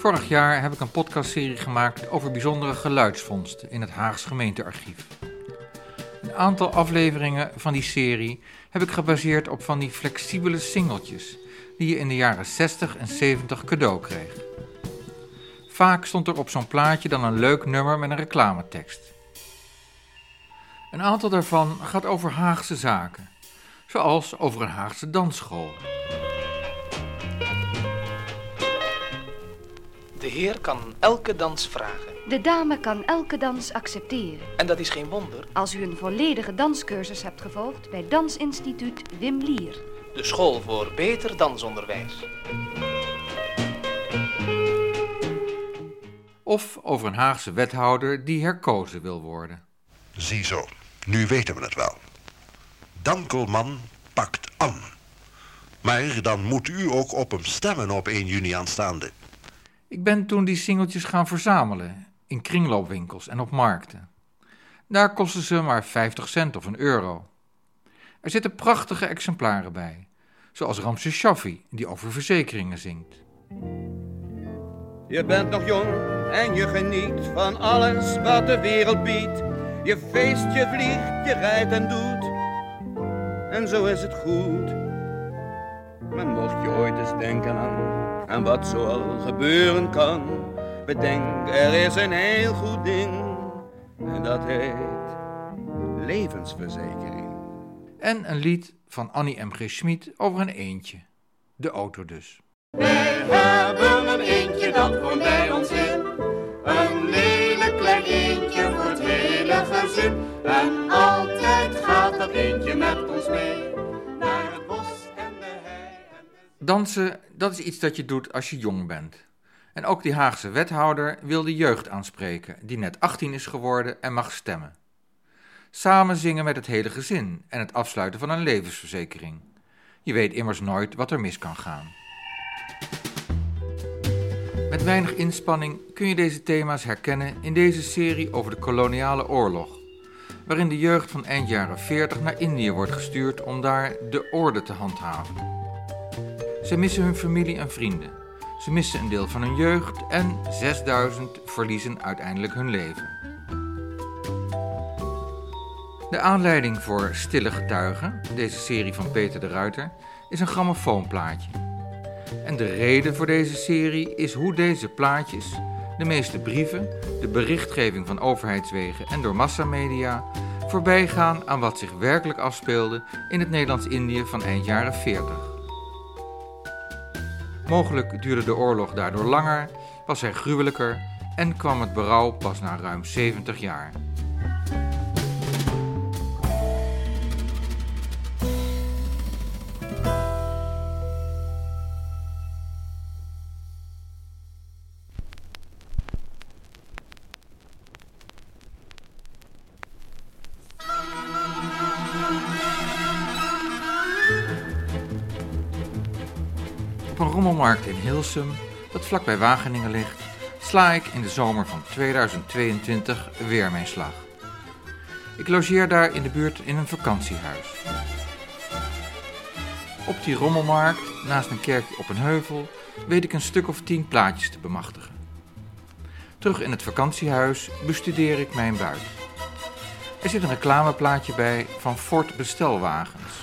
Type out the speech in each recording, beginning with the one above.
Vorig jaar heb ik een podcastserie gemaakt over bijzondere geluidsvondsten in het Haags gemeentearchief. Een aantal afleveringen van die serie heb ik gebaseerd op van die flexibele singeltjes die je in de jaren 60 en 70 cadeau kreeg. Vaak stond er op zo'n plaatje dan een leuk nummer met een reclametekst. Een aantal daarvan gaat over Haagse zaken, zoals over een Haagse dansschool. De heer kan elke dans vragen. De dame kan elke dans accepteren. En dat is geen wonder. Als u een volledige danscursus hebt gevolgd bij Dansinstituut Wim Lier. De school voor beter dansonderwijs. Of over een Haagse wethouder die herkozen wil worden. Ziezo, nu weten we het wel. Dankelman pakt aan. Maar dan moet u ook op hem stemmen op 1 juni aanstaande. Ik ben toen die singeltjes gaan verzamelen in kringloopwinkels en op markten. Daar kosten ze maar 50 cent of een euro. Er zitten prachtige exemplaren bij, zoals Ramses Shaffi, die over verzekeringen zingt. Je bent nog jong en je geniet van alles wat de wereld biedt. Je feest, je vliegt, je rijdt en doet. En zo is het goed. Maar mocht je ooit eens denken aan, aan wat zoal gebeuren kan, bedenk er is een heel goed ding. En dat heet levensverzekering. En een lied van Annie M. G. Schmid over een eendje. De auto dus. Wij hebben een eentje dat woont bij ons in. Dansen, dat is iets dat je doet als je jong bent. En ook die Haagse wethouder wil de jeugd aanspreken, die net 18 is geworden en mag stemmen. Samen zingen met het hele gezin en het afsluiten van een levensverzekering. Je weet immers nooit wat er mis kan gaan. Met weinig inspanning kun je deze thema's herkennen in deze serie over de koloniale oorlog, waarin de jeugd van eind jaren 40 naar Indië wordt gestuurd om daar de orde te handhaven. Ze missen hun familie en vrienden. Ze missen een deel van hun jeugd en 6000 verliezen uiteindelijk hun leven. De aanleiding voor Stille Getuigen, deze serie van Peter de Ruiter, is een grammofoonplaatje. En de reden voor deze serie is hoe deze plaatjes, de meeste brieven, de berichtgeving van overheidswegen en door massamedia voorbij gaan aan wat zich werkelijk afspeelde in het Nederlands-Indië van eind jaren 40. Mogelijk duurde de oorlog daardoor langer, was hij gruwelijker en kwam het berouw pas na ruim 70 jaar. Hilsum, dat vlakbij Wageningen ligt, sla ik in de zomer van 2022 weer mijn slag. Ik logeer daar in de buurt in een vakantiehuis. Op die rommelmarkt, naast een kerkje op een heuvel, weet ik een stuk of tien plaatjes te bemachtigen. Terug in het vakantiehuis bestudeer ik mijn buit. Er zit een reclameplaatje bij van Ford Bestelwagens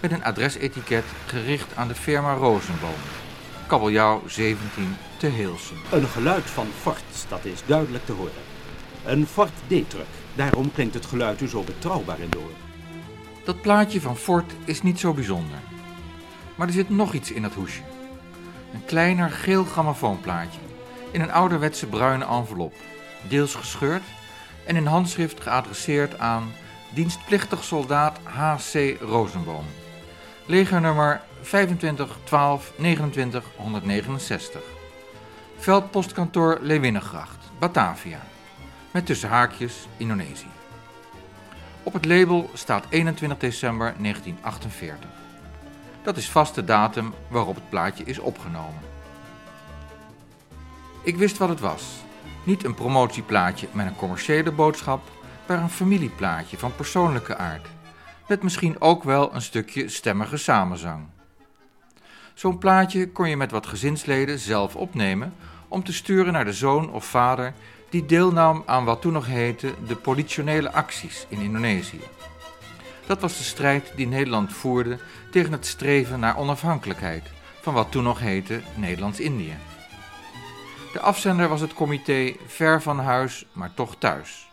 met een adresetiket gericht aan de firma Rozenboom. Kabeljauw 17 te Hilsum. Een geluid van Ford, dat is duidelijk te horen. Een Ford D-truck, daarom klinkt het geluid u zo betrouwbaar in de oren. Dat plaatje van Ford is niet zo bijzonder. Maar er zit nog iets in dat hoesje. Een kleiner geel grammofoonplaatje in een ouderwetse bruine envelop, deels gescheurd en in handschrift geadresseerd aan dienstplichtig soldaat H.C. Rozenboom. Legernummer 25 12 29 169. Veldpostkantoor Leeuwinnegracht, Batavia. Met tussen haakjes Indonesië. Op het label staat 21 december 1948. Dat is vast de datum waarop het plaatje is opgenomen. Ik wist wat het was. Niet een promotieplaatje met een commerciële boodschap, maar een familieplaatje van persoonlijke aard. Met misschien ook wel een stukje stemmige samenzang. Zo'n plaatje kon je met wat gezinsleden zelf opnemen om te sturen naar de zoon of vader die deelnam aan wat toen nog heette de politionele acties in Indonesië. Dat was de strijd die Nederland voerde tegen het streven naar onafhankelijkheid van wat toen nog heette Nederlands-Indië. De afzender was het comité Ver van huis, maar toch thuis.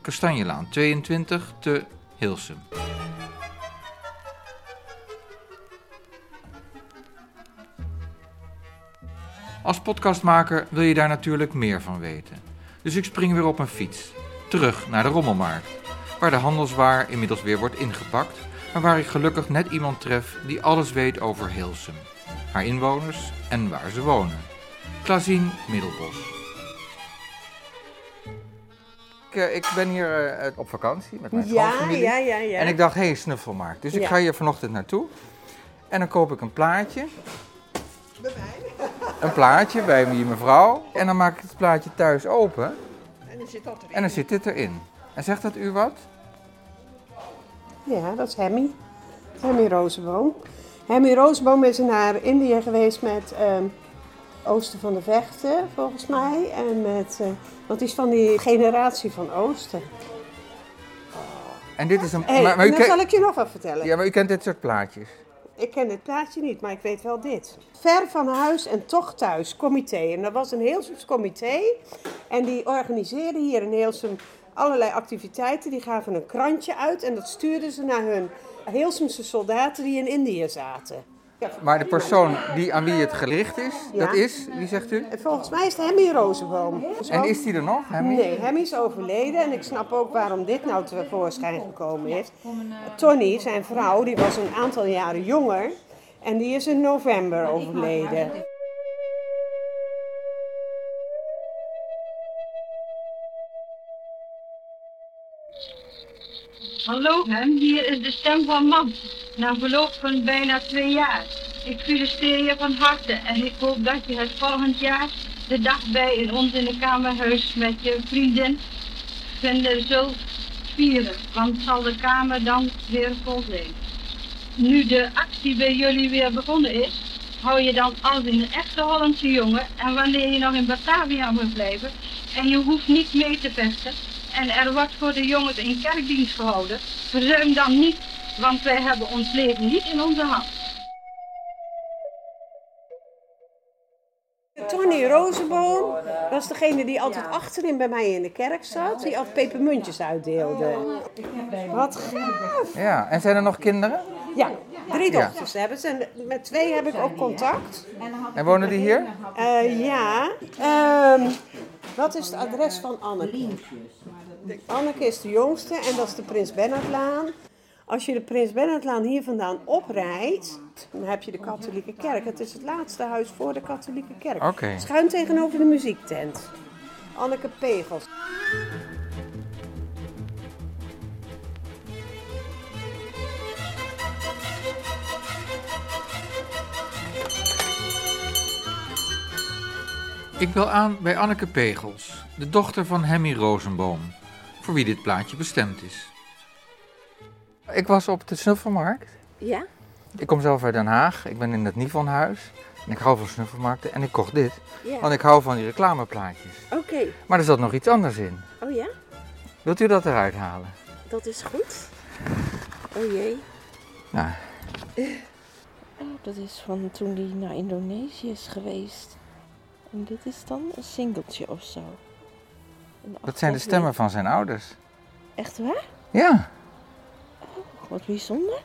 Kastanjelaan 22 te Hilsum. Als podcastmaker wil je daar natuurlijk meer van weten. Dus ik spring weer op een fiets. Terug naar de rommelmarkt. Waar de handelswaar inmiddels weer wordt ingepakt. Maar waar ik gelukkig net iemand tref die alles weet over Hilsum. Haar inwoners en waar ze wonen. Klazien Middelbos. Ik, eh, ik ben hier eh, op vakantie met mijn Ja, schoonfamilie. ja, ja, ja. En ik dacht, hé, hey, snuffelmarkt. Dus ik ga hier vanochtend naartoe. En dan koop ik een plaatje. Een plaatje bij die mevrouw. En dan maak ik het plaatje thuis open. En dan zit dat erin. En dan zit dit erin. En zegt dat u wat? Ja, dat is Hemmy. Hemmy Rozenboom. Hemmy Rozenboom is naar Indië geweest met ehm, Oosten van de Vechten, volgens mij. En met, eh want die is van die generatie van Oosten. En dit is een... Hey, maar, maar u dan ken- zal ik je nog wat vertellen. Ja, maar u kent dit soort plaatjes. Ik ken dit plaatje niet, maar ik weet wel dit. Ver van huis en toch thuis, comité. En dat was een Heelsums comité. En die organiseerden hier in Heelsum allerlei activiteiten. Die gaven een krantje uit en dat stuurden ze naar hun Heelsumse soldaten die in Indië zaten. Ja, Maar de persoon die, aan wie het gericht is, Ja. dat is, wie zegt u? En volgens mij is het Hemmy Rozenboom. En is die er nog, Hemmy? Nee, Hemmy is overleden en ik snap ook waarom dit nou tevoorschijn gekomen is. Tony, zijn vrouw, die was een aantal jaren jonger en die is in november overleden. Hallo, hem, hier is de stem van man. Na verloop van bijna twee jaar. Ik feliciteer je van harte en ik hoop dat je het volgend jaar de dag bij in ons in de kamerhuis met je vriendin vinden zult vieren. Want zal de kamer dan weer vol zijn. Nu de actie bij jullie weer begonnen is, hou je dan als een echte Hollandse jongen en wanneer je nog in Batavia moet blijven en je hoeft niet mee te vechten en er wordt voor de jongens een kerkdienst gehouden, verzuim dan niet, want wij hebben ons leven niet in onze hand. Tony Rozenboom was degene die altijd achterin bij mij in de kerk zat, die altijd pepermuntjes uitdeelde. Wat gaaf! Ja, en zijn er nog kinderen? Ja, drie Ja. dochters hebben ze en met twee heb ik ook contact. En wonen die hier? Eh, ja, Ehm, wat is het adres van Anneke? Anneke is de jongste en dat is de Prins Bernhardlaan. Als je de Prins Bernhardlaan hier vandaan oprijdt, dan heb je de katholieke kerk. Het is het laatste huis voor de katholieke kerk. Oké. Schuin tegenover de muziektent. Anneke Pegels. Ik bel aan bij Anneke Pegels, de dochter van Hemmy Rozenboom, voor wie dit plaatje bestemd is. Ik was op de snuffelmarkt. Ja? Ik kom zelf uit Den Haag. Ik ben in het Nivonhuis. En ik hou van snuffelmarkten en ik kocht dit. Ja. Want ik hou van die reclameplaatjes. Oké. Maar er zat nog iets anders in. Oh ja? Wilt u dat eruit halen? Dat is goed. Oh jee. Nou, Oh, dat is van toen die naar Indonesië is geweest. En dit is dan een singeltje of zo. Een dat zijn de stemmen van zijn ouders. Echt waar? Ja, Wat bijzonder.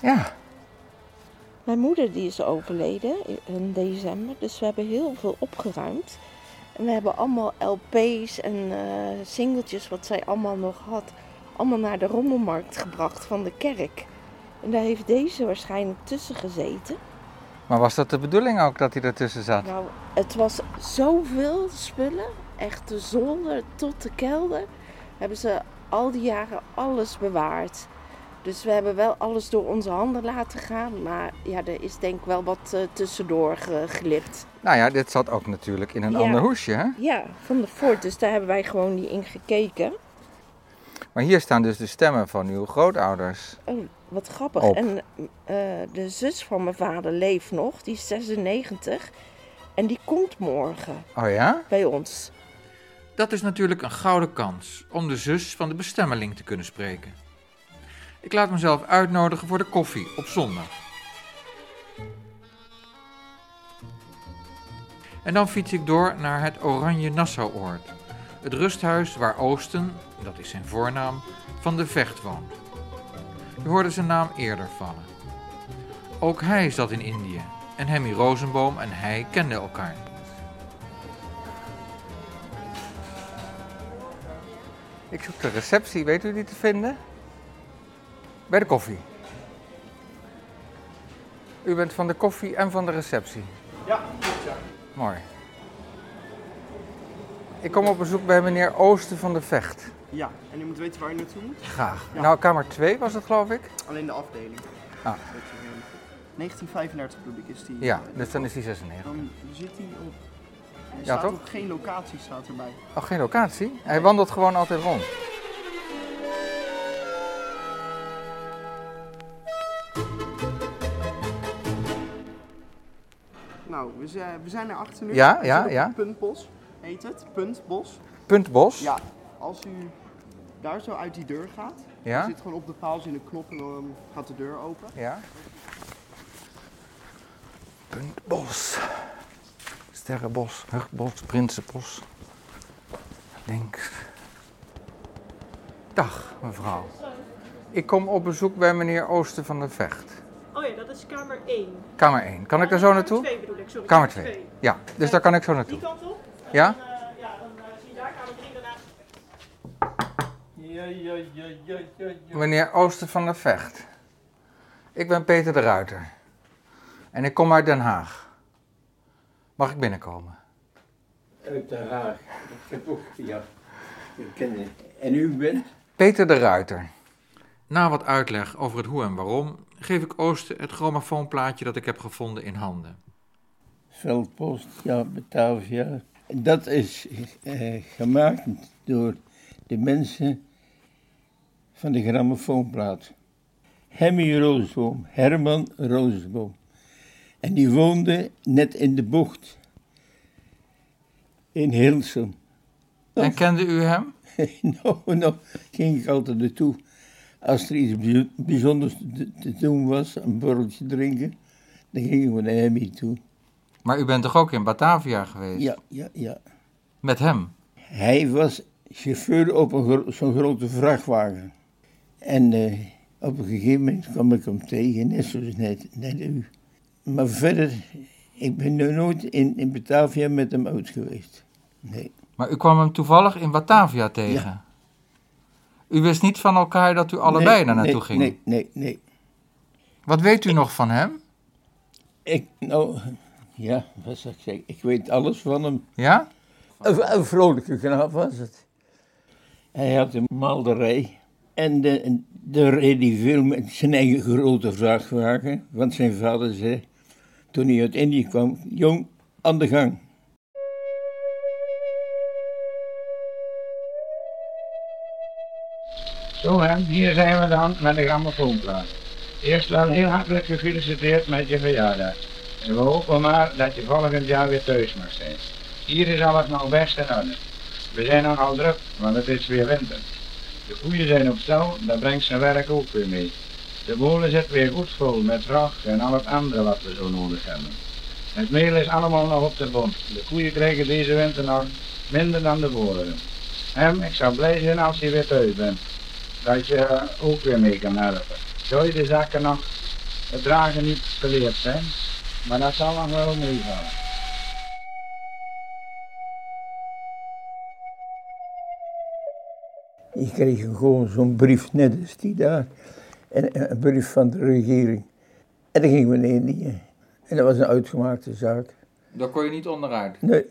ja. Mijn moeder die is overleden in december, dus we hebben heel veel opgeruimd. En we hebben allemaal LP's en eh, singeltjes wat zij allemaal nog had, allemaal naar de rommelmarkt gebracht van de kerk. En daar heeft deze waarschijnlijk tussen gezeten. Maar was dat de bedoeling ook dat hij ertussen zat? Nou, het was zoveel spullen, echt de zolder tot de kelder, hebben ze al die jaren alles bewaard. Dus we hebben wel alles door onze handen laten gaan, maar ja, er is denk ik wel wat eh, tussendoor geglipt. Nou ja, dit zat ook natuurlijk in een Ja. ander hoesje. Hè? Ja, van de Ford, dus daar hebben wij gewoon niet in gekeken. Maar hier staan dus de stemmen van uw grootouders. Oh, wat grappig. Op. En eh, de zus van mijn vader leeft nog, die is 96. En die komt morgen Oh ja? bij ons. Dat is natuurlijk een gouden kans om de zus van de bestemmeling te kunnen spreken. Ik laat mezelf uitnodigen voor de koffie op zondag. En dan fiets ik door naar het Oranje Nassauoord. Het rusthuis waar Oosten, dat is zijn voornaam, van de Vecht woont. Je hoorde zijn naam eerder vallen. Ook hij zat in Indië en Hemmy Rosenboom en hij kenden elkaar. Ik zoek de receptie, weet u die te vinden? Bij de koffie. U bent van de koffie en van de receptie. Ja, goed ja. Mooi. Ik kom op bezoek bij meneer Oosten van de Vecht. Ja, en u moet weten waar u naartoe moet? Graag. Ja. Nou, kamer 2 was het geloof ik? Alleen de afdeling. Ah. Weet je, helemaal goed. 1935 bedoel ik is die. Ja, dus dan is die 96. Dan zit hij op. Ja, staat toch? ook geen locatie staat erbij. Oh, geen locatie? Hij wandelt gewoon altijd rond. Nou, we zijn, we zijn er achter nu. Ja, ja, ja. Puntbos heet het. Puntbos. Puntbos? Ja, als u daar zo uit die deur gaat. Ja. Zit gewoon op de paal, zit een knop en dan gaat de deur open. Ja. Puntbos. Sterrenbos, Hugbos, Prinsenbos. Links. Dag, mevrouw. Ik kom op bezoek bij meneer Oosten van de Vecht. Oh ja, dat is kamer 1. Kamer 1. Kan ik daar zo naartoe? Kamer 2 bedoel ik, sorry. Kamer 2. Ja, dus daar kan ik zo naartoe. Die kant op? Ja? Eh, ja, dan eh, zie je daar kamer 3 daarnaast. Ja, ja, ja, ja, ja, ja. Meneer Oosten van der Vecht. Ik ben Peter de Ruiter. En ik kom uit Den Haag. Mag ik binnenkomen? Uit Den Haag. Ik heb ook, ja, ik ken het. En u bent? Peter de Ruiter. Na wat uitleg over het hoe en waarom, geef ik Oosten het grammofoonplaatje dat ik heb gevonden in handen. Veldpost, ja, Batavia. Dat is eh, gemaakt door de mensen van de grammofoonplaat. Hemmy Roosboom, Herman Roosboom. En die woonde net in de bocht. In Hilsum. En kende u hem? nou, nou, ging ik altijd naartoe. Als er iets bij- bijzonders te, doen was, een borreltje drinken, dan gingen we naar Hemmy toe. Maar u bent toch ook in Batavia geweest? Ja, ja, ja. Met hem? Hij was chauffeur op een gro- zo'n grote vrachtwagen. En eh, op een gegeven moment kwam ik hem tegen, net zoals net, net u. Maar verder, ik ben nog nooit in, in Batavia met hem uit geweest. Nee. Maar u kwam hem toevallig in Batavia tegen? U wist niet van elkaar dat u allebei Nee, daar naartoe nee, ging? Nee, nee, nee. Wat weet u nog van hem? Ik, nou, ja, wat zou ik zeggen? Ik weet alles van hem. Ja? Een, een vrolijke knaap was het. Hij had een malderij. En de, de reed hij veel met zijn eigen grote vrachtwagen. Want zijn vader zei, toen hij uit Indië kwam, jong, aan de gang. Zo hè, hier zijn we dan met de grammofoonplaat. Eerst wel heel hartelijk gefeliciteerd met je verjaardag. En we hopen maar dat je volgend jaar weer thuis mag zijn. Hier is alles nog best in orde. We zijn nogal druk, want het is weer winter. De koeien zijn op stal, dat brengt zijn werk ook weer mee. De molen zit weer goed vol met vracht en al het andere wat we zo nodig hebben. Het meel is allemaal nog op de bond. De koeien krijgen deze winter nog minder dan de vorige. Hem, ik zou blij zijn als je weer thuis bent. Dat je ook weer mee kan helpen. Zou je de zakken nog het dragen niet geleerd zijn? Maar dat zal nog wel meevallen. Je kreeg gewoon zo'n brief, net als die daar. En, en een brief van de regering. En dan gingen we naar Indië. En dat was een uitgemaakte zaak. Daar kon je niet onderuit. Nee,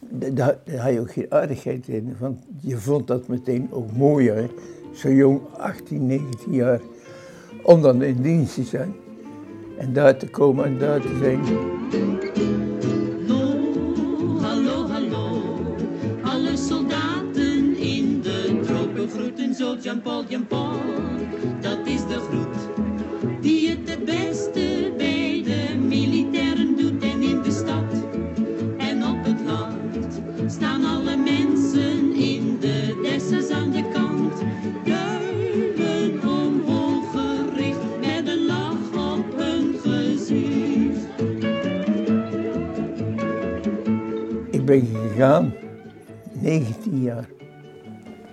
da- daar, daar had je ook geen aardigheid in. Want je vond dat meteen ook mooier. hè. Zo jong, 18, 19 jaar. Om dan in dienst te zijn. En daar te komen en daar te zijn. Hallo, hallo, alle soldaten in de tropen groeten zo Jean-Paul, Jean-Paul. Dat is de groet die het het beste ben gegaan, 19 jaar.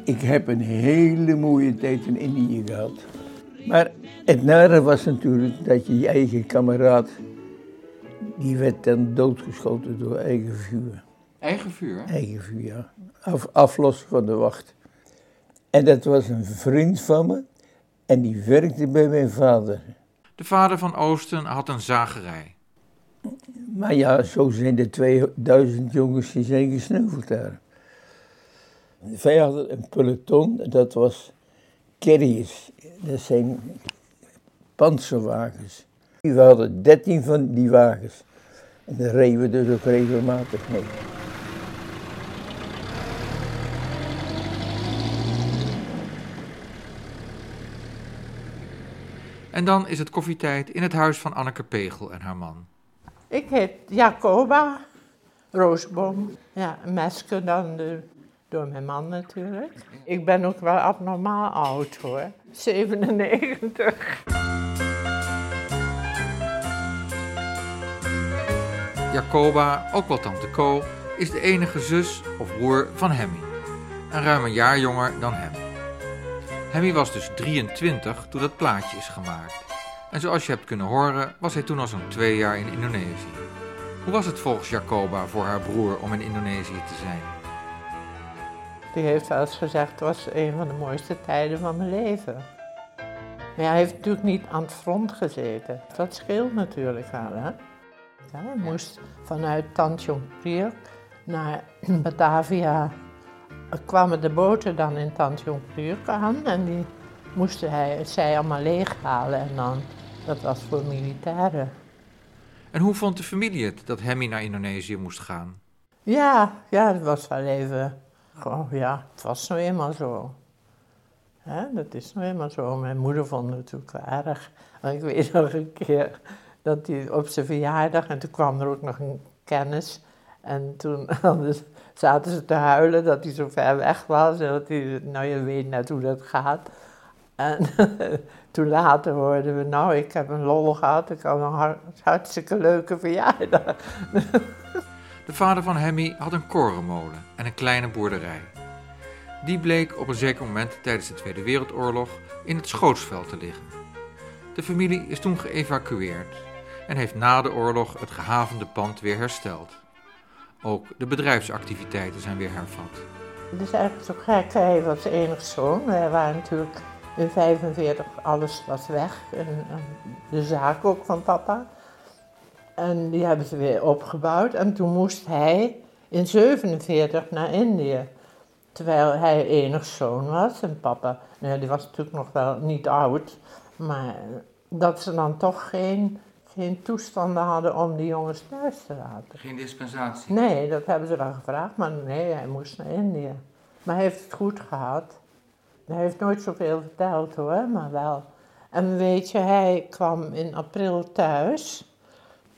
Ik heb een hele mooie tijd in Indië gehad. Maar het nare was natuurlijk dat je je eigen kameraad, die werd dan doodgeschoten door eigen vuur. Eigen vuur? Eigen vuur, ja. Af, aflossen van de wacht. En dat was een vriend van me en die werkte bij mijn vader. De vader van Oosten had een zagerij. Maar ja, zo zijn de 2000 jongens die zijn gesneuveld daar. Wij hadden een peloton, dat was carriers. Dat zijn panzerwagens. We hadden 13 van die wagens. En daar reden we dus ook regelmatig mee. En dan is het koffietijd in het huis van Anneke Pegel en haar man. Ik heet Jacoba Roosboom. Ja, Meske dan de, door mijn man natuurlijk. Ik ben ook wel abnormaal oud hoor. 97. Jacoba, ook wel tante Co, is de enige zus of broer van Hemmy. En ruim een jaar jonger dan hem. Hemmy was dus 23 toen dat plaatje is gemaakt. En zoals je hebt kunnen horen, was hij toen al zo'n twee jaar in Indonesië. Hoe was het volgens Jacoba voor haar broer om in Indonesië te zijn? Die heeft wel eens gezegd, het was een van de mooiste tijden van mijn leven. Maar hij heeft natuurlijk niet aan het front gezeten. Dat scheelt natuurlijk wel, hè. Ja, hij moest vanuit Tanjung Priok naar Batavia. Kwamen de boten dan in Tanjung Priok aan en die moesten hij, zij allemaal leeghalen en dan, dat was voor militairen. En hoe vond de familie het dat Hemmy naar Indonesië moest gaan? Ja, ja, het was wel even, gewoon, ja, het was nou eenmaal zo. Hè, dat is nou eenmaal zo. Mijn moeder vond het natuurlijk wel erg. En ik weet nog een keer dat hij op zijn verjaardag, en toen kwam er ook nog een kennis. En toen zaten ze te huilen dat hij zo ver weg was. En dat hij, nou je weet net hoe dat gaat. En toen later hoorden we, nou ik heb een lol gehad, ik had een hart- hartstikke leuke verjaardag. De vader van Hemmy had een korenmolen en een kleine boerderij. Die bleek op een zeker moment tijdens de Tweede Wereldoorlog in het schootsveld te liggen. De familie is toen geëvacueerd en heeft na de oorlog het gehavende pand weer hersteld. Ook de bedrijfsactiviteiten zijn weer hervat. Het is eigenlijk zo gek, hij was de enige zoon. Wij waren natuurlijk in 45, alles was weg. En, de zaak ook van papa. En die hebben ze weer opgebouwd. En toen moest hij in 47 naar Indië. Terwijl hij enig zoon was. En papa, nou die was natuurlijk nog wel niet oud. Maar dat ze dan toch geen, geen toestanden hadden om die jongens thuis te laten. Geen dispensatie? Nee, dat hebben ze wel gevraagd, maar nee, hij moest naar Indië. Maar hij heeft het goed gehad. Hij heeft nooit zoveel verteld hoor, maar wel. En weet je, hij kwam in april thuis.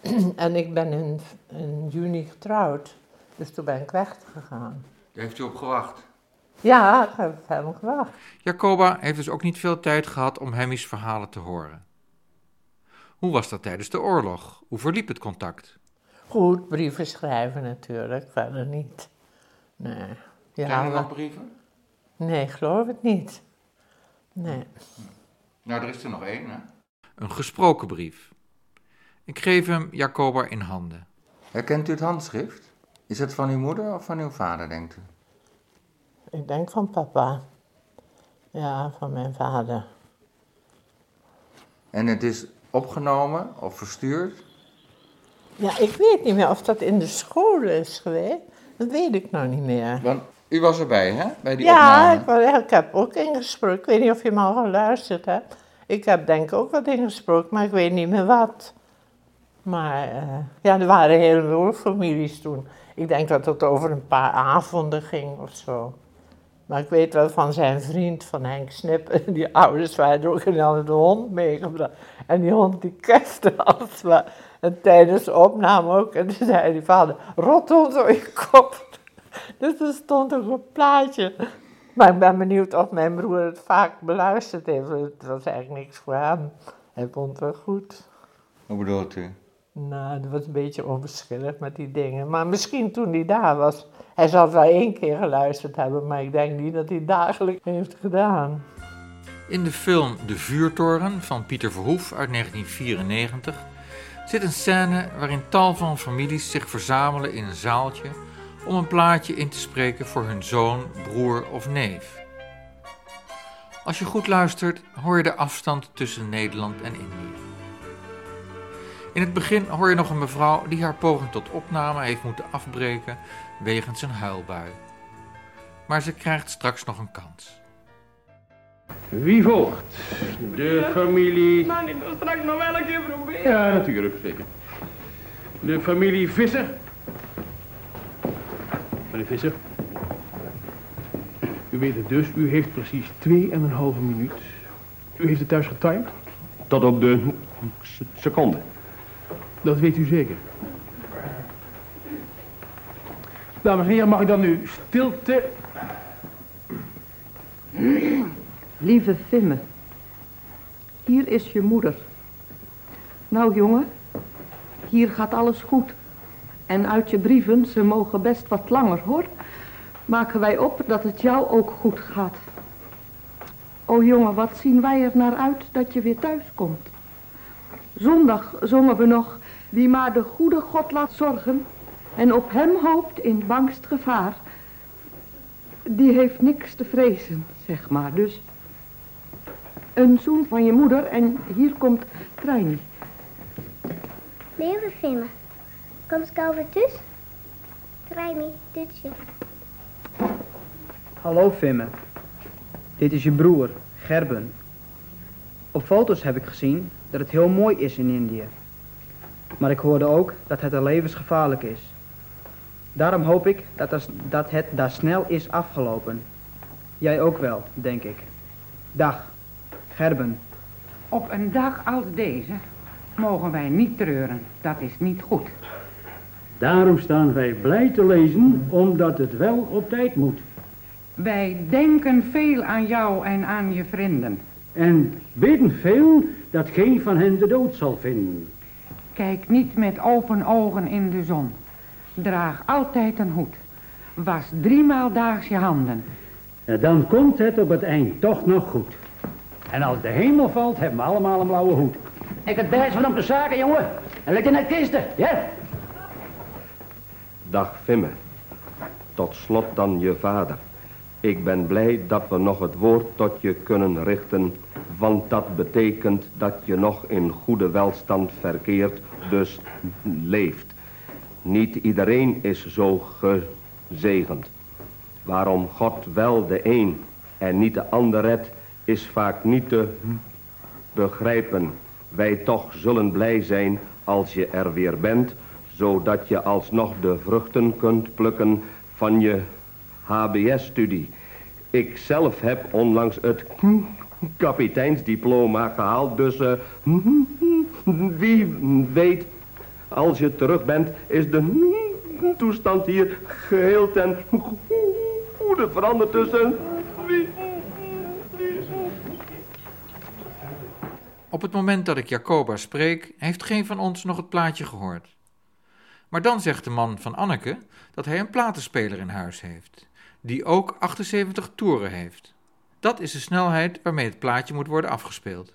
en ik ben in, in juni getrouwd. Dus toen ben ik weggegaan. Daar heeft u op gewacht. Ja, ik heb hem gewacht. Jacoba heeft dus ook niet veel tijd gehad om Hemmy's verhalen te horen. Hoe was dat tijdens de oorlog? Hoe verliep het contact? Goed, brieven schrijven natuurlijk, verder niet. Nee. Zijn er nog brieven? Nee, geloof ik niet. Nee. Nou, er is er nog één, hè? Een gesproken brief. Ik geef hem Jacoba in handen. Herkent u het handschrift? Is het van uw moeder of van uw vader, denkt u? Ik denk van papa. Ja, van mijn vader. En het is opgenomen of verstuurd? Ja, ik weet niet meer of dat in de school is geweest. Dat weet ik nou niet meer. Want u was erbij, hè? Bij die ja, opname. ik, ik heb ook ingesproken. Ik weet niet of je me al geluisterd hebt. Ik heb denk ik ook wat ingesproken, maar ik weet niet meer wat. Maar eh, ja, er waren heel veel families toen. Ik denk dat het over een paar avonden ging of zo. Maar ik weet wel van zijn vriend, van Henk Snip, die ouders waren er ook en hadden de hond meegebracht. En die hond die kefte als. En tijdens de opname ook. En toen zei die vader, rot op je kop. Dus er stond ook een plaatje. Maar ik ben benieuwd of mijn broer het vaak beluisterd heeft. Het was eigenlijk niks voor hem. Hij vond het wel goed. Hoe bedoelt u? Nou, dat was een beetje onverschillig met die dingen. Maar misschien toen hij daar was. Hij zal het wel één keer geluisterd hebben, maar ik denk niet dat hij het dagelijks heeft gedaan. In de film De Vuurtoren van Pieter Verhoef uit 1994 zit een scène waarin tal van families zich verzamelen in een zaaltje om een plaatje in te spreken voor hun zoon, broer of neef. Als je goed luistert, hoor je de afstand tussen Nederland en Indië. In het begin hoor je nog een mevrouw die haar poging tot opname heeft moeten afbreken wegens een huilbui. Maar ze krijgt straks nog een kans. Wie volgt? De familie... Ik wil straks nog wel een keer proberen. Ja, natuurlijk, zeker. De familie Visser. Meneer Visser. U weet het dus, u heeft precies 2,5 minuut. U heeft het thuis getimed? Tot op de seconde. Dat weet u zeker. Dames en heren, mag ik dan nu stilte... Lieve Vimme, hier is je moeder. Nou jongen, hier gaat alles goed. En uit je brieven, ze mogen best wat langer hoor, maken wij op dat het jou ook goed gaat. O jongen, wat zien wij er naar uit dat je weer thuis komt. Zondag zongen we nog, wie maar de goede God laat zorgen en op hem hoopt in bangst gevaar, die heeft niks te vrezen, zeg maar. Dus een zoen van je moeder en hier komt Treini. Lieve Vimme, kom eens over thuis. Treini, dutje. Hallo Vimme. Dit is je broer, Gerben. Op foto's heb ik gezien dat het heel mooi is in Indië. Maar ik hoorde ook dat het er levensgevaarlijk is. Daarom hoop ik dat, er- dat het daar snel is afgelopen. Jij ook wel, denk ik. Dag, Gerben. Op een dag als deze mogen wij niet treuren. Dat is niet goed. Daarom staan wij blij te lezen, omdat het wel op tijd moet. Wij denken veel aan jou en aan je vrienden. En bidden veel dat geen van hen de dood zal vinden. Kijk niet met open ogen in de zon. Draag altijd een hoed. Was driemaal daags je handen. En dan komt het op het eind toch nog goed. En als de hemel valt, hebben we allemaal een blauwe hoed. Ik het best van op de zaken, jongen. En leg je naar kisten, ja? Dag Vimme. Tot slot dan je vader. Ik ben blij dat we nog het woord tot je kunnen richten, want dat betekent dat je nog in goede welstand verkeert, dus leeft. Niet iedereen is zo gezegend. Waarom God wel de een en niet de ander redt, is vaak niet te begrijpen. Wij toch zullen blij zijn als je er weer bent, zodat je alsnog de vruchten kunt plukken van je HBS-studie. Ik zelf heb onlangs het kapiteinsdiploma gehaald, dus eh, wie weet, als je terug bent, is de toestand hier geheel ten goede veranderd tussen. Op het moment dat ik Jacoba spreek, heeft geen van ons nog het plaatje gehoord. Maar dan zegt de man van Anneke dat hij een platenspeler in huis heeft, die ook 78 toeren heeft. Dat is de snelheid waarmee het plaatje moet worden afgespeeld.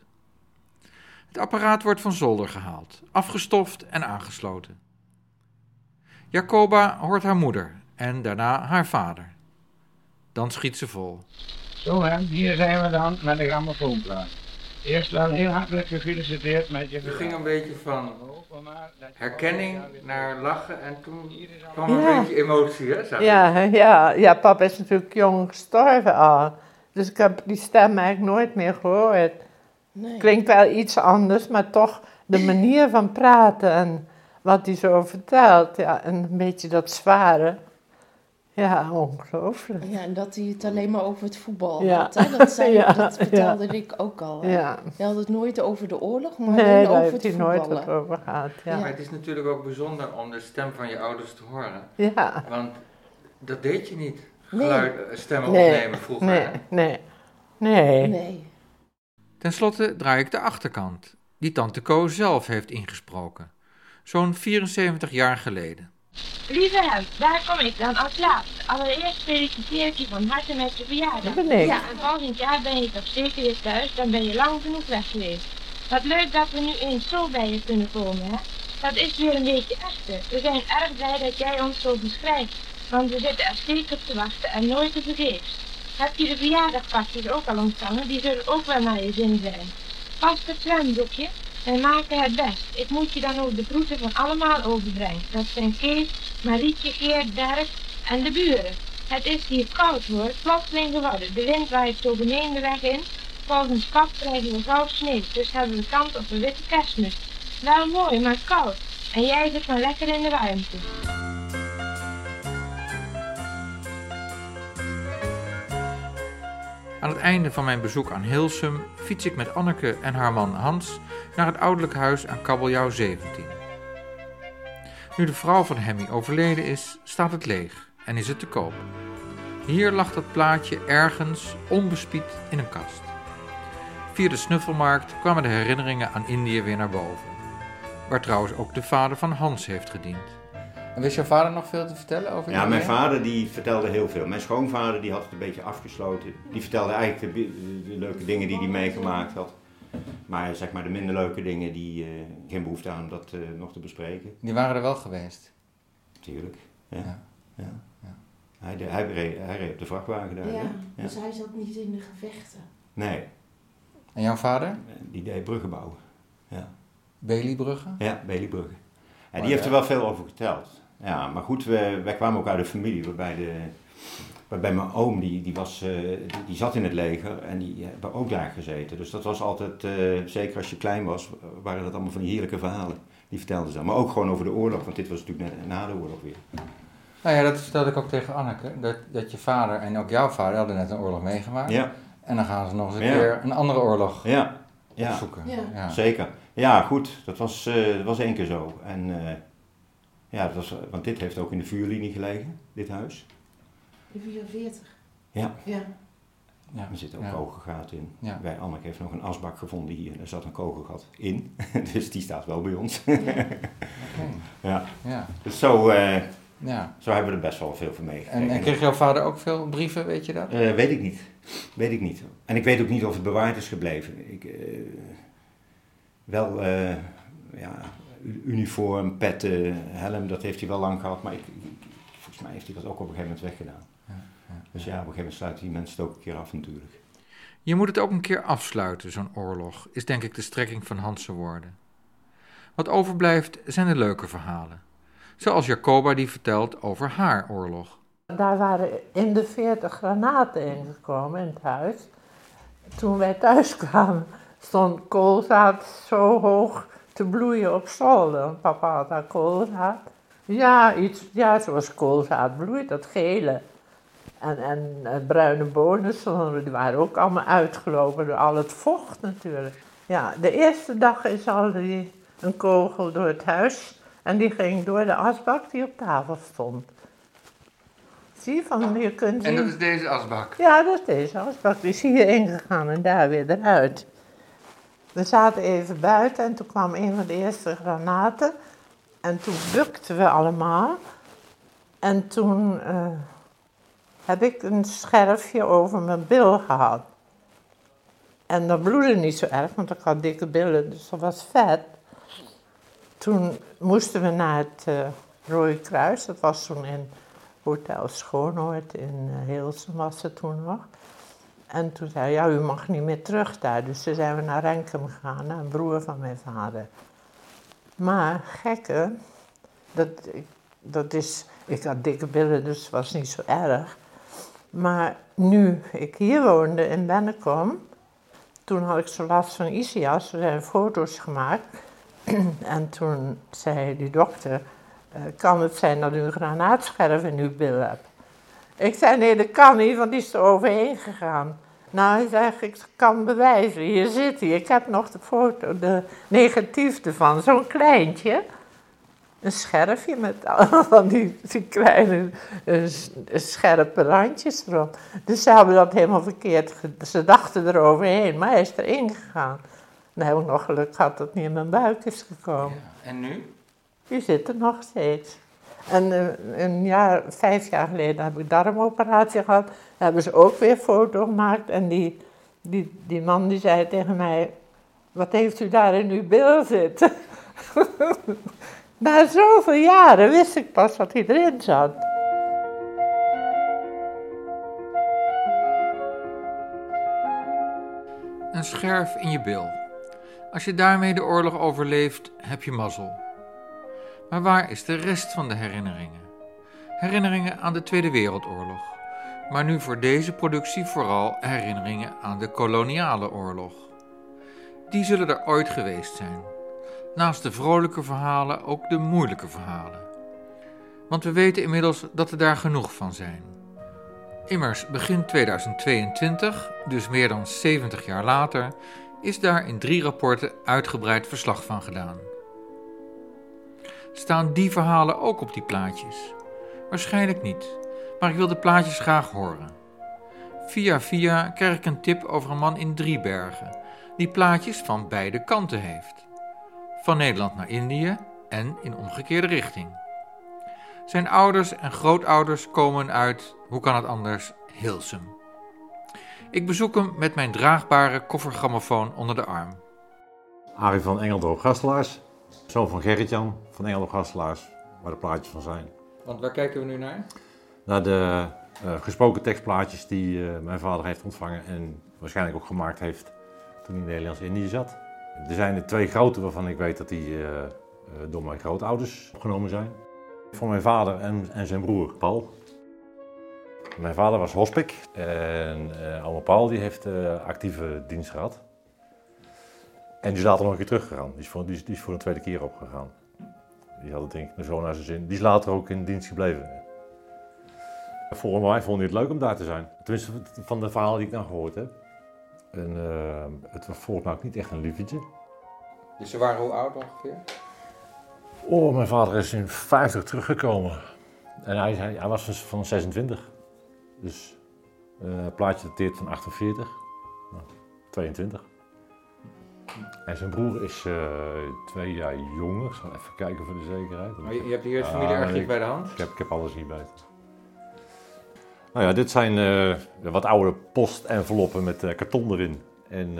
Het apparaat wordt van zolder gehaald, afgestoft en aangesloten. Jacoba hoort haar moeder en daarna haar vader. Dan schiet ze vol. Zo hè, hier zijn we dan met de grammofoonplaat. Eerst wel heel hartelijk gefeliciteerd met je Het ging een beetje van herkenning naar lachen en toen kwam Ja. een beetje emotie, hè? Ja, ja, ja, papa is natuurlijk jong gestorven al. Dus ik heb die stem eigenlijk nooit meer gehoord. Nee. Klinkt wel iets anders, maar toch de manier van praten en wat hij zo vertelt. Ja, en een beetje dat zware. Ja, ongelooflijk. Ja, en dat hij het alleen maar over het voetbal Ja. had. Hè? Dat, zei, Ja, dat vertelde ja. ik ook al. hè. Ja. Hij had het nooit over de oorlog, maar Nee, alleen daar over heeft het hij nooit voetballen. wat over gehad. Ja. Maar het is natuurlijk ook bijzonder om de stem van je ouders te horen. Ja. Want dat deed je niet. Nee. Geluid, eh, stemmen Nee, opnemen vroeger. nee, nee, nee. Nee. Ten slotte draai ik de achterkant, die tante Co zelf heeft ingesproken. zo'n 74 jaar geleden. Lieve hem, daar kom ik dan als laatste. Allereerst feliciteer ik je van harte met je verjaardag. Dat ben ik. Ja, en volgend jaar ben je toch zeker weer thuis, dan ben je lang genoeg weg geweest. Wat leuk dat we nu eens zo bij je kunnen komen, hè? Dat is weer een beetje echter. We zijn erg blij dat jij ons zo beschrijft, want we zitten er steeds op te wachten en nooit te vergeefs. Heb je de verjaardagpakjes ook al ontvangen? Die zullen ook wel naar je zin zijn. Pas het zwembroekje. Wij maken het best. Ik moet je dan ook de groeten van allemaal overbrengen. Dat zijn Kees, Marietje, Geert, Dirk en de buren. Het is hier koud hoor, plotseling geworden. De wind waait zo beneden de weg in. Volgens kap krijgen we gauw sneeuw, dus hebben we kans op een witte kerstmis. Wel mooi, maar koud. En jij zit maar lekker in de warmte. Aan het einde van mijn bezoek aan Hilsum fiets ik met Anneke en haar man Hans naar het ouderlijk huis aan Kabeljauw 17. Nu de vrouw van Hemmy overleden is, staat het leeg en is het te koop. Hier lag dat plaatje ergens onbespied in een kast. Via de snuffelmarkt kwamen de herinneringen aan Indië weer naar boven. Waar trouwens ook de vader van Hans heeft gediend. En wist jouw vader nog veel te vertellen over Ja, mijn vader die vertelde heel veel. Mijn schoonvader die had het een beetje afgesloten. Die vertelde eigenlijk de, de- de leuke dingen die hij meegemaakt had. Maar zeg maar de minder leuke dingen, die eh, geen behoefte aan om dat eh, nog te bespreken. Die waren er wel geweest. Tuurlijk, ja. ja. Hij, de- hij, reed, hij reed op de vrachtwagen daar. Ja? Ja. dus hij zat niet in de gevechten. Nee. En jouw vader? Die deed bruggen bouwen. Ja. Beliebruggen? Ja, Beliebruggen. En die heeft ja. er wel veel over verteld. Ja, maar goed, we, wij kwamen ook uit een familie waarbij, de, waarbij mijn oom, die, die, was, eh, die, die zat in het leger en die hebben ook daar gezeten. Dus dat was altijd, eh, zeker als je klein was, waren dat allemaal van die heerlijke verhalen. Die vertelden ze. Maar ook gewoon over de oorlog, want dit was natuurlijk net na de oorlog weer. Nou ja, dat vertelde ik ook tegen Anneke. Dat, dat je vader en ook jouw vader hadden net een oorlog meegemaakt. Ja. En dan gaan ze nog eens een Ja. keer een andere oorlog Ja, ja. opzoeken. Ja. zeker. Ja, goed, dat was, eh, dat was één keer zo. En, eh, ja, dat was, want dit heeft ook in de vuurlinie gelegen, dit huis. De 44. Ja. Ja. Ja. Er zitten ook Ja. kogelgaten in. Ja. Bij Anneke heeft nog een asbak gevonden hier. Er zat een kogelgat in. dus die staat wel bij ons. ja. Ja. Dus zo, eh, Ja. zo hebben we er best wel veel van En, meegekregen. en kreeg jouw vader ook veel brieven, weet je dat? Eh, weet ik niet. Weet ik niet. En ik weet ook niet of het bewaard is gebleven. Ik, eh, wel, eh, ja, uniform, petten, helm, dat heeft hij wel lang gehad. Maar ik, ik- volgens mij heeft hij dat ook op een gegeven moment weggedaan. Dus ja, op een gegeven moment sluiten die mensen het ook een keer af natuurlijk. Je moet het ook een keer afsluiten, zo'n oorlog, is denk ik de strekking van Hans' woorden. Wat overblijft zijn de leuke verhalen. Zoals Jacoba die vertelt over haar oorlog. Daar waren in de 40 granaten ingekomen in het huis. Toen wij thuis kwamen, stond koolzaad zo hoog te bloeien op zolder. Want Papa had daar koolzaad. Ja, iets, ja, zoals koolzaad bloeit, dat gele. En, en eh, bruine bonen, die waren ook allemaal uitgelopen door al het vocht natuurlijk. Ja, de eerste dag is al die, een kogel door het huis. En die ging door de asbak die op tafel stond. Zie je, van, je kunt zien... En dat is deze asbak. Ja, dat is deze asbak. Die is hier ingegaan en daar weer eruit. We zaten even buiten en toen kwam een van de eerste granaten. En toen bukten we allemaal. En toen eh, heb ik een scherfje over mijn bil gehad. En dat bloedde niet zo erg, want ik had dikke billen, dus dat was vet. Toen moesten we naar het eh Rode Kruis, dat was toen in Hotel Schoonoord in eh, Hilsum was het toen nog. En toen zei hij, ja, u mag niet meer terug daar. Dus toen zijn we naar Renkum gegaan, naar een broer van mijn vader. Maar gekke, dat, dat is, ik had dikke billen, dus het was niet zo erg. Maar nu ik hier woonde in Bennekom, toen had ik zo last van Isias, er zijn foto's gemaakt. en toen zei die dokter, eh, kan het zijn dat u een granaatscherf in uw bil hebt? Ik zei, nee, dat kan niet, want die is er overheen gegaan. Nou, hij zegt, ik kan bewijzen, hier zit hij. Ik heb nog de foto, de negatief ervan, zo'n kleintje. Een scherfje met allemaal van die, die kleine eh, scherpe randjes erop. Dus ze hebben dat helemaal verkeerd, ze dachten eroverheen, maar hij is erin gegaan. Dan heb ik nog geluk gehad dat het niet in mijn buik is gekomen. En nu? Die zit er nog steeds. En eh, een jaar, vijf jaar geleden heb ik darmoperatie gehad. Daar hebben ze ook weer foto gemaakt. En die, die, die man die zei tegen mij, wat heeft u daar in uw bil zitten? Na zoveel jaren wist ik pas wat hij erin zat. Een scherf in je bil. Als je daarmee de oorlog overleeft, heb je mazzel. Maar waar is de rest van de herinneringen? Herinneringen aan de Tweede Wereldoorlog. Maar nu voor deze productie vooral herinneringen aan de koloniale oorlog. Die zullen er ooit geweest zijn. Naast de vrolijke verhalen ook de moeilijke verhalen. Want we weten inmiddels dat er daar genoeg van zijn. Immers, begin 2022, dus meer dan 70 jaar later, is daar in drie rapporten uitgebreid verslag van gedaan. Staan die verhalen ook op die plaatjes? Waarschijnlijk niet, maar ik wil de plaatjes graag horen. Via via krijg ik een tip over een man in Driebergen, die plaatjes van beide kanten heeft. Van Nederland naar Indië en in omgekeerde richting. Zijn ouders en grootouders komen uit, hoe kan het anders, Hilsum. Ik bezoek hem met mijn draagbare koffergrammofoon onder de arm. Arie van Engeldorp Gastelaars, zoon van Gerrit-Jan van Engeldorp Gastelaars, waar de plaatjes van zijn. Want waar kijken we nu naar? Naar de uh, gesproken tekstplaatjes die uh, mijn vader heeft ontvangen en waarschijnlijk ook gemaakt heeft toen hij in Nederlands-Indië zat. Er zijn er twee grote waarvan ik weet dat die uh, door mijn grootouders opgenomen zijn. Van mijn vader en, en zijn broer Paul. Mijn vader was hospik en uh, oma Paul die heeft actieve dienst gehad. En die is later nog een keer teruggegaan. Die is voor, die is, die is voor een tweede keer opgegaan. Die had het denk ik zo naar zijn zin. Die is later ook in dienst gebleven. Volgens mij vond hij het leuk om daar te zijn. Tenminste van de verhalen die ik dan gehoord heb. En uh, het was volgens mij ook niet echt een liefdetje. Dus ze waren hoe oud ongeveer? Oh, mijn vader is in 50 teruggekomen. En hij, hij, hij was van 26. Dus uh, plaatje dateert van 48. Nou, 22. En zijn broer is uh, twee jaar jonger. Ik zal even kijken voor de zekerheid. Maar je, je hebt hier het familiearchief uh, bij de hand? Ik heb, ik heb alles hier bij. Nou ja, dit zijn uh, wat oude postenveloppen met karton erin. En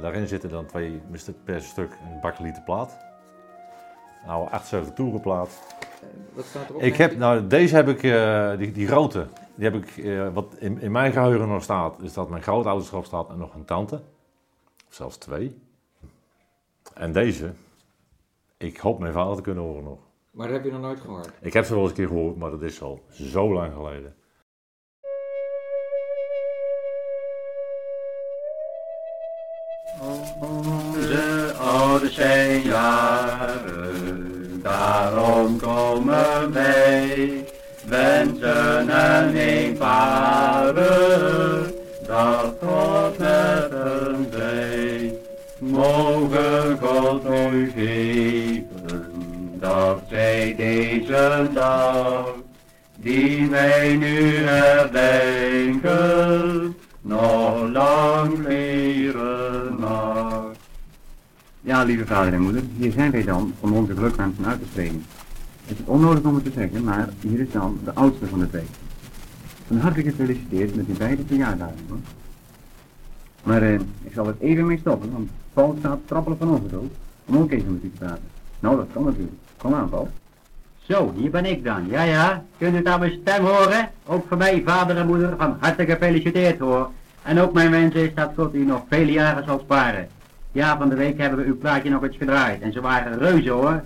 daarin zitten dan twee, per stuk een bakkelieten plaat. Een oude 78 toerenplaat. Wat staat erop? Ik heb, nou, deze heb ik, die, die grote, die heb ik, wat in, in mijn geheugen nog staat, is dat mijn grootouders erop staat en nog een tante. Of zelfs twee. En deze, ik hoop mijn vader te kunnen horen nog. Maar dat heb je nog nooit gehoord? Ik heb ze wel eens een keer gehoord, maar dat is al zo lang geleden. Onze ouders zijn jaren, daarom komen wij, wensen en eenvoudig, dat God met hen zij. U geven, dat zij deze dag, die wij nu herdenken, nog lang leren mag. Ja, lieve vader en moeder, hier zijn wij dan om onze gelukwensen uit te spreken. Het is onnodig om het te zeggen, maar hier is dan de oudste van de twee. Van harte gefeliciteerd met uw beide verjaardagen. Maar eh, ik zal het even mee stoppen, want Paul staat trappelen van overdood om ook even met u te praten. Nou, dat kan natuurlijk. Kom aan, Paul. Zo, hier ben ik dan. Ja, ja. Kunt u aan mijn stem horen? Ook voor mij, vader en moeder, van harte gefeliciteerd hoor. En ook mijn wens is dat God u nog vele jaren zal sparen. Ja, van de week hebben we uw plaatje nog eens gedraaid. En ze waren reuze hoor.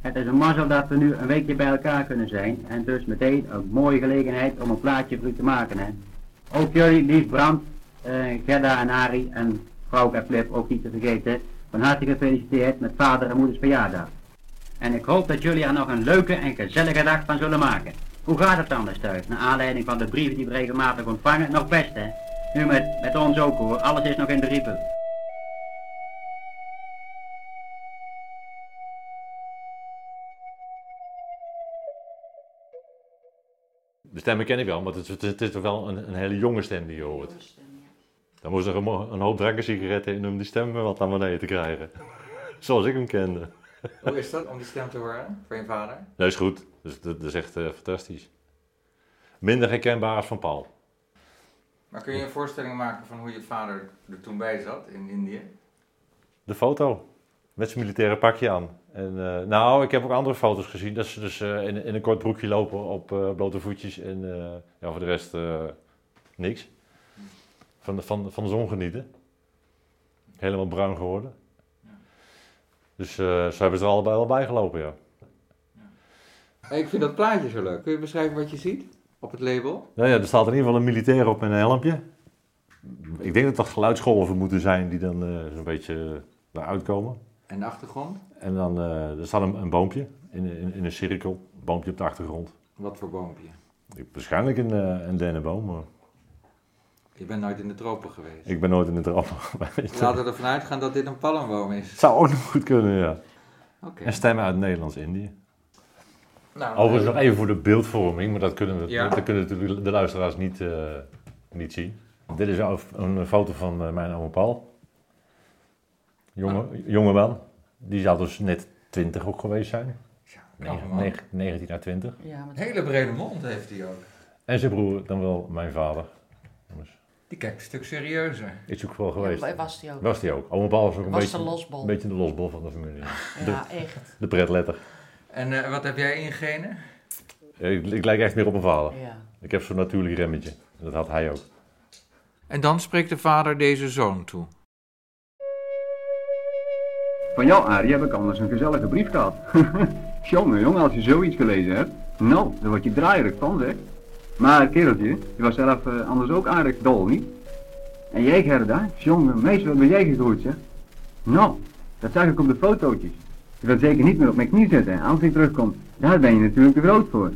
Het is een mazzel dat we nu een weekje bij elkaar kunnen zijn. En dus meteen een mooie gelegenheid om een plaatje voor u te maken. Hè. Ook jullie, lief Brand, uh, Gerda en Ari en vrouw Flip ook niet te vergeten. Van harte gefeliciteerd met vader en moeders verjaardag. En ik hoop dat jullie er nog een leuke en gezellige dag van zullen maken. Hoe gaat het anders thuis? Naar aanleiding van de brieven die we regelmatig ontvangen. Nog best hè? Nu met, met ons ook hoor. Alles is nog in de riepen. De stemmen ken ik wel, maar het is, het is toch wel een, een, hele jonge stem die je hoort. Dan moest er een, een hoop drankensigaretten in om die stem wat naar beneden te krijgen. Zoals ik hem kende. Hoe is dat om die stem te horen van je vader? Dat is goed. Dus dat, is echt eh, fantastisch. Minder herkenbaar als van Paul. Maar kun je een voorstelling maken van hoe je vader er toen bij zat in Indië? De foto. Met zijn militaire pakje aan. En, eh, nou, ik heb ook andere foto's gezien. Dat ze dus eh, in, in een kort broekje lopen op blote voetjes. En ja, voor de rest niks. Van de, van, van de zon genieten. Helemaal bruin geworden. Dus eh, ze hebben er allebei al bij gelopen, ja. Hey, Ik vind dat plaatje zo leuk. Kun je beschrijven wat je ziet op het label? Nou ja, er staat in ieder geval een militair op met een helmpje. Ik denk dat dat geluidsgolven moeten zijn die dan eh, zo'n beetje eruit komen. En de achtergrond? En dan eh, er staat een, een boompje in, in, in een cirkel, een boompje op de achtergrond. Wat voor boompje? Ik, waarschijnlijk een, eh, een dennenboom, maar Je bent nooit in de tropen geweest. ik ben nooit in de trap geweest. Laten we ervan uitgaan dat dit een palmboom is. Het zou ook nog goed kunnen, ja. Oké. En stemmen uit Nederlands-Indië. Nou, Overigens eh, nog even voor de beeldvorming, maar dat kunnen, we, Ja. dat kunnen natuurlijk de luisteraars niet, eh, niet zien. Dit is een, een foto van eh, mijn oom Paul. Jonge, Ah. jonge man. Die zou dus net 20 ook geweest zijn. man. negen- 19 naar 20. Een hele brede mond heeft hij ook. En zijn broer, dan wel mijn vader. Die kijkt een stuk serieuzer. Is ook wel geweest. was die ook. Was die ook. Oom Paul was ook een Was beetje, de losbol. een beetje de losbol van de familie. Ja, de, echt. De pretletter. En eh, wat heb jij in genen? Ik, ik lijk echt meer op mijn vader. Ja. Ik heb zo'n natuurlijk remmetje. Dat had hij ook. En dan spreekt de vader deze zoon toe. Van jou, Arie, heb ik anders een gezellige brief gehad. jongen, jongen, als je zoiets gelezen hebt, nou, daar word je draaierig van, zeg. Maar kereltje, je was zelf eh, anders ook aardig dol, niet? En jij, Gerda, jongen, meisje, wat ben jij gegroeid, zeg? Nou, dat zag ik op de fotootjes. Je wilt zeker niet meer op mijn knie zitten, als hij terugkomt. Daar ben je natuurlijk te groot voor.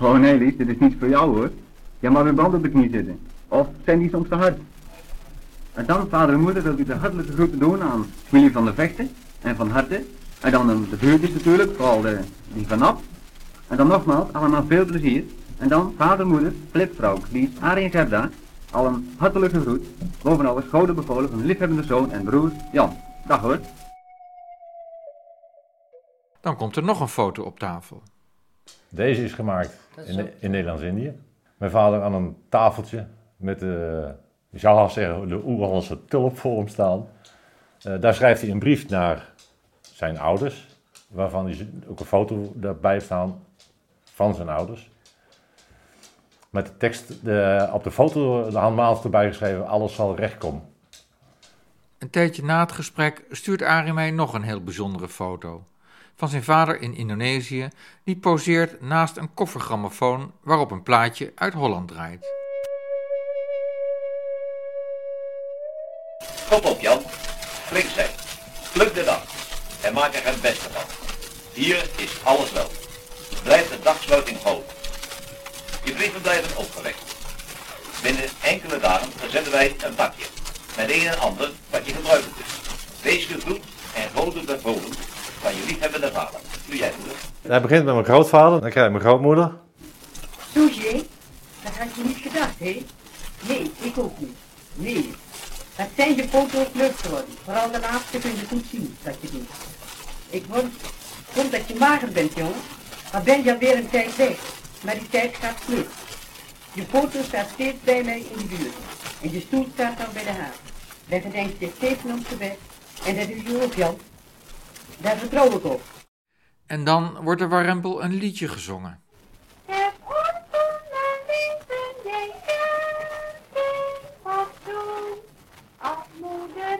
Oh nee, Lies, dit is niet voor jou, hoor. Jij mag weer band op de knie zitten. Of zijn die soms te hard? En dan, vader en moeder, wilt u de hartelijke groeten doen aan familie van de Vechten en van Harte. En dan de buurtjes natuurlijk, vooral de, die van Nap. En dan nogmaals, allemaal veel plezier. En dan vader, moeder, flipvrouw, Lies, Arie en Gerda. Al een hartelijke groet. Boven alles gouden bevolen van liefhebbende zoon en broer Jan. Dag hoor. Dan komt er nog een foto op tafel. Deze is gemaakt in, Nederlands-Indië. Mijn vader aan een tafeltje met de, je zou haast zeggen, de Oerlandse tulp voor hem staan. Eh, daar schrijft hij een brief naar zijn ouders, waarvan hij ook een foto daarbij staan van zijn ouders. Met de tekst de, op de foto de handmatig erbij geschreven, alles zal recht komen. Een tijdje na het gesprek stuurt Arie mij nog een heel bijzondere foto. Van zijn vader in Indonesië, die poseert naast een koffergrammofoon waarop een plaatje uit Holland draait. Kom op Jan, flink zijn. Pluk de dag en maak er het beste van. Hier is alles wel. Blijf de dagsluiting houden. Je brieven blijven opgewekt. Binnen enkele dagen verzenden wij een pakje. Met een en ander wat je gebruiken kunt. Wees gegroet en goden bevolen van je liefhebbende vader. Doe jij moeder. Hij begint met mijn grootvader, dan krijg je mijn grootmoeder. Suzie, dat had je niet gedacht, hè? Nee, ik ook niet. Nee. Dat zijn je foto's leuk geworden. Vooral de laatste kun je goed zien dat je doet. Ik vond, vond dat je mager bent, jongen. Maar ben je alweer een tijd weg. Maar die tijd gaat vlug. Je foto staat steeds bij mij in de buurt. En je stoel staat al bij de haard. Daar gedenk je steeds aan onze weg. En dat doe je ook, Jan. Daar vertrouw ik op. En dan wordt er warempel een liedje gezongen. Als moeder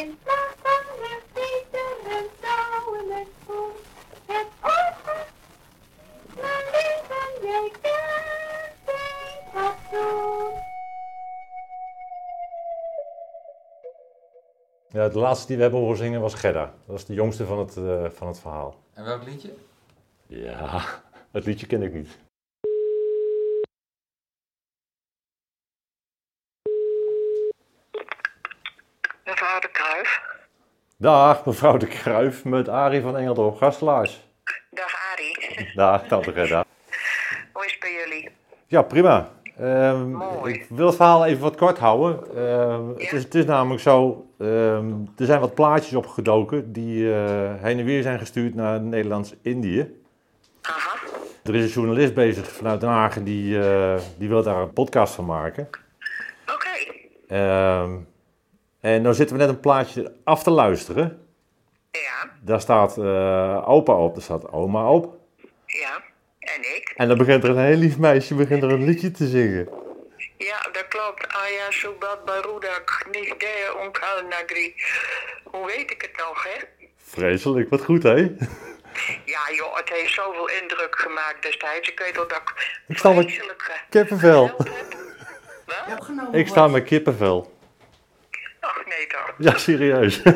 In plaats van de betere vrouwelijk voet, het open, mijn leven, jij kent geen fatsoen. Ja, de laatste die we hebben horen zingen was Gerda. Dat was de jongste van het, eh, van het verhaal. En welk liedje? Ja, het liedje ken ik niet. Mevrouw de Kruif. Dag, mevrouw de Kruif met Arie van Engeldorp, gastelaars. Dag Arie. Dag, tante Gerda. Hoe is het bij jullie? Ja, prima. Ehm, ik wil het verhaal even wat kort houden. Ehm, het, is, het is namelijk zo, ehm, er zijn wat plaatjes opgedoken die eh, heen en weer zijn gestuurd naar Nederlands-Indië. Er is een journalist bezig vanuit Den Haag die, eh, die wil daar een podcast van maken. Oké. En nou zitten we net een plaatje af te luisteren. Ja. Daar staat eh, opa op, daar staat oma op. Ja, en ik? En dan begint er een heel lief meisje begint er een liedje te zingen. Ja, dat klopt. Aya Subat Barudak, Nigdea Onkal Nagri. Hoe weet ik het nog, hè? Vreselijk, wat goed hè? Ja joh, het heeft zoveel indruk gemaakt destijds. Ik weet wel dat ik Ik sta met kippenvel. Ik sta met kippenvel. Ja, serieus.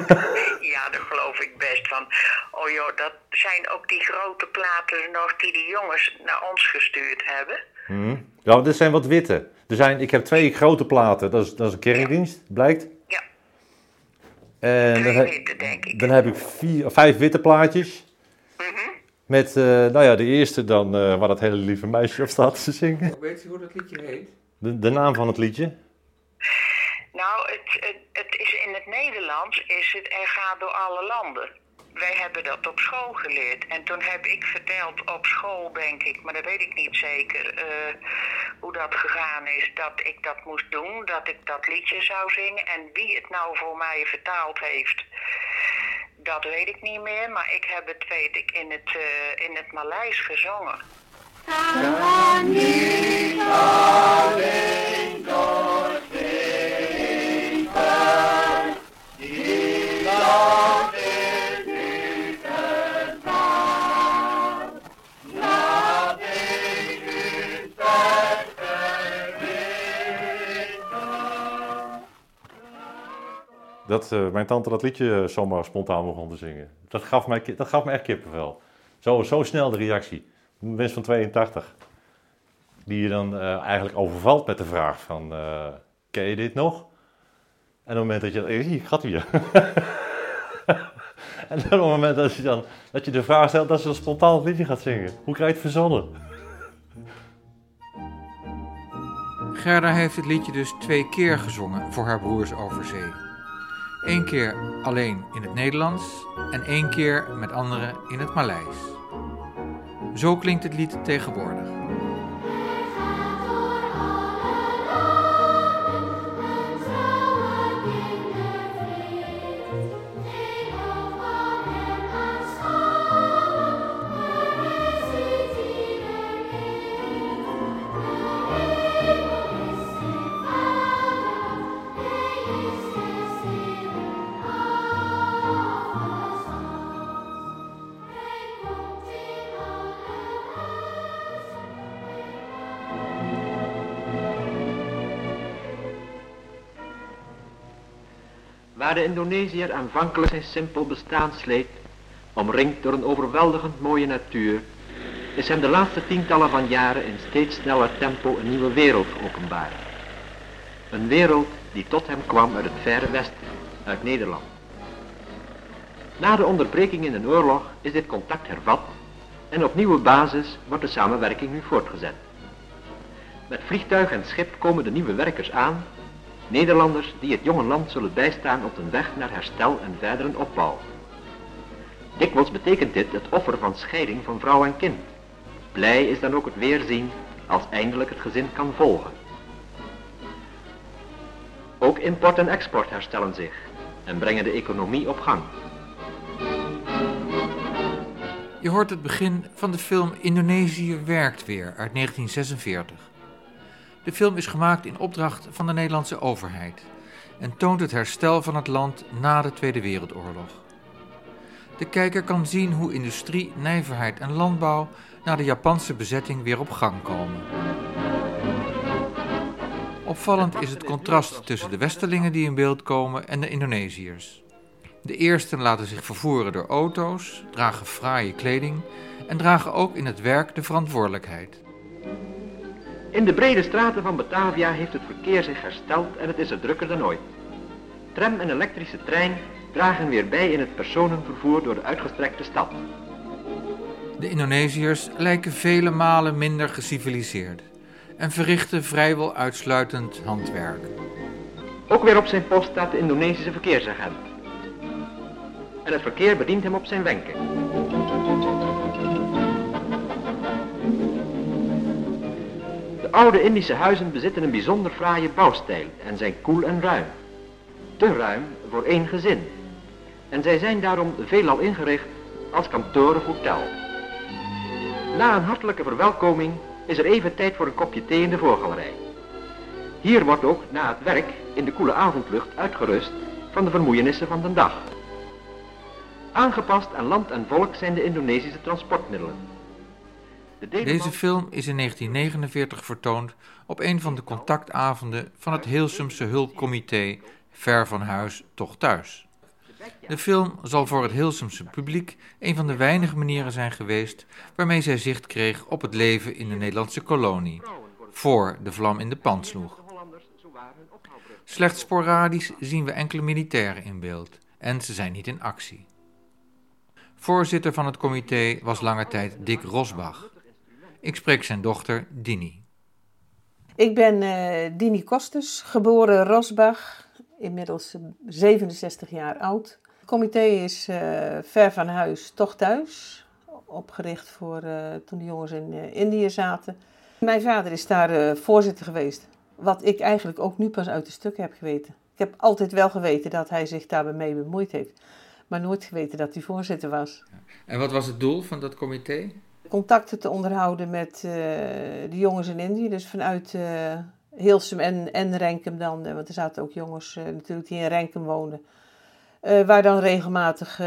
Ja, daar geloof ik best van. Oh joh, dat zijn ook die grote platen nog die die jongens naar ons gestuurd hebben. Hm. Ja, dit zijn wat witte. Er zijn, ik heb twee grote platen, dat is, dat is een kerkdienst, blijkt. Ja. En dan, heb, dan heb ik vier, of vijf witte plaatjes. Mhm. Met, eh, nou ja, de eerste dan, eh, waar dat hele lieve meisje op staat te zingen. Weet je hoe dat liedje heet? De, de naam van het liedje? Nou, het, het, het is in het Nederlands is het er gaat door alle landen. Wij hebben dat op school geleerd. En toen heb ik verteld op school, denk ik, maar dat weet ik niet zeker, eh, hoe dat gegaan is. Dat ik dat moest doen, dat ik dat liedje zou zingen. En wie het nou voor mij vertaald heeft, dat weet ik niet meer. Maar ik heb het, weet ik, in het, eh, in het Maleis gezongen. Dat eh, mijn tante dat liedje eh, zomaar spontaan begon te zingen. Dat gaf mij, dat gaf me echt kippenvel. Zo, zo snel de reactie. Een mens van 82. Die je dan eh, eigenlijk overvalt met de vraag van... ken je dit nog? En op het moment dat je... Hier, gaat weer. en op het moment dat je, dan, dat je de vraag stelt dat ze dan spontaan het liedje gaat zingen. Hoe krijg je het verzonnen? Gerda heeft het liedje dus twee keer gezongen voor haar broers over zee. Eén keer alleen in het Nederlands en één keer met anderen in het Maleis. Zo klinkt het lied tegenwoordig. Indonesiër aanvankelijk zijn simpel bestaan sleet, omringd door een overweldigend mooie natuur, is hem de laatste tientallen van jaren in steeds sneller tempo een nieuwe wereld geopenbaard. Een wereld die tot hem kwam uit het verre westen, uit Nederland. Na de onderbreking in een oorlog is dit contact hervat en op nieuwe basis wordt de samenwerking nu voortgezet. Met vliegtuig en schip komen de nieuwe werkers aan Nederlanders die het jonge land zullen bijstaan op de weg naar herstel en verdere opbouw. Dikwijls betekent dit het offer van scheiding van vrouw en kind. Blij is dan ook het weerzien als eindelijk het gezin kan volgen. Ook import en export herstellen zich en brengen de economie op gang. Je hoort het begin van de film Indonesië werkt weer uit 1946. De film is gemaakt in opdracht van de Nederlandse overheid en toont het herstel van het land na de Tweede Wereldoorlog. De kijker kan zien hoe industrie, nijverheid en landbouw na de Japanse bezetting weer op gang komen. Opvallend is het contrast tussen de Westerlingen die in beeld komen en de Indonesiërs. De eersten laten zich vervoeren door auto's, dragen fraaie kleding en dragen ook in het werk de verantwoordelijkheid. In de brede straten van Batavia heeft het verkeer zich hersteld en het is er drukker dan ooit. Tram en elektrische trein dragen weer bij in het personenvervoer door de uitgestrekte stad. De Indonesiërs lijken vele malen minder geciviliseerd en verrichtte vrijwel uitsluitend handwerk. Ook weer op zijn post staat de Indonesische verkeersagent. En het verkeer bedient hem op zijn wenken. De oude Indische huizen bezitten een bijzonder fraaie bouwstijl en zijn koel en ruim. Te ruim voor één gezin. En zij zijn daarom veelal ingericht als kantoor of hotel. Na een hartelijke verwelkoming is er even tijd voor een kopje thee in de voorgalerij. Hier wordt ook na het werk in de koele avondlucht uitgerust van de vermoeienissen van de dag. Aangepast aan land en volk zijn de Indonesische transportmiddelen. Deze film is in 1949 vertoond op een van de contactavonden van het Hilsumse hulpcomité Ver van Huis, toch thuis. De film zal voor het Hilsumse publiek een van de weinige manieren zijn geweest waarmee zij zicht kreeg op het leven in de Nederlandse kolonie, voor de vlam in de pan sloeg. Slechts sporadisch zien we enkele militairen in beeld en ze zijn niet in actie. Voorzitter van het comité was lange tijd Dick Rosbach. Ik spreek zijn dochter Dini. Ik ben uh, Dini Kostes, geboren Rosbach, inmiddels 67 jaar oud. Het comité is uh, ver van huis, toch thuis. Opgericht voor uh, toen de jongens in Indië zaten. Mijn vader is daar voorzitter geweest. Wat ik eigenlijk ook nu pas uit de stukken heb geweten. Ik heb altijd wel geweten dat hij zich daarbij bemoeid heeft. Maar nooit geweten dat hij voorzitter was. En wat was het doel van dat comité? Contacten te onderhouden met uh, de jongens in Indië. Dus vanuit uh, Hilsum en, en Renkum dan. Want er zaten ook jongens natuurlijk die in Renkum woonden. waar dan regelmatig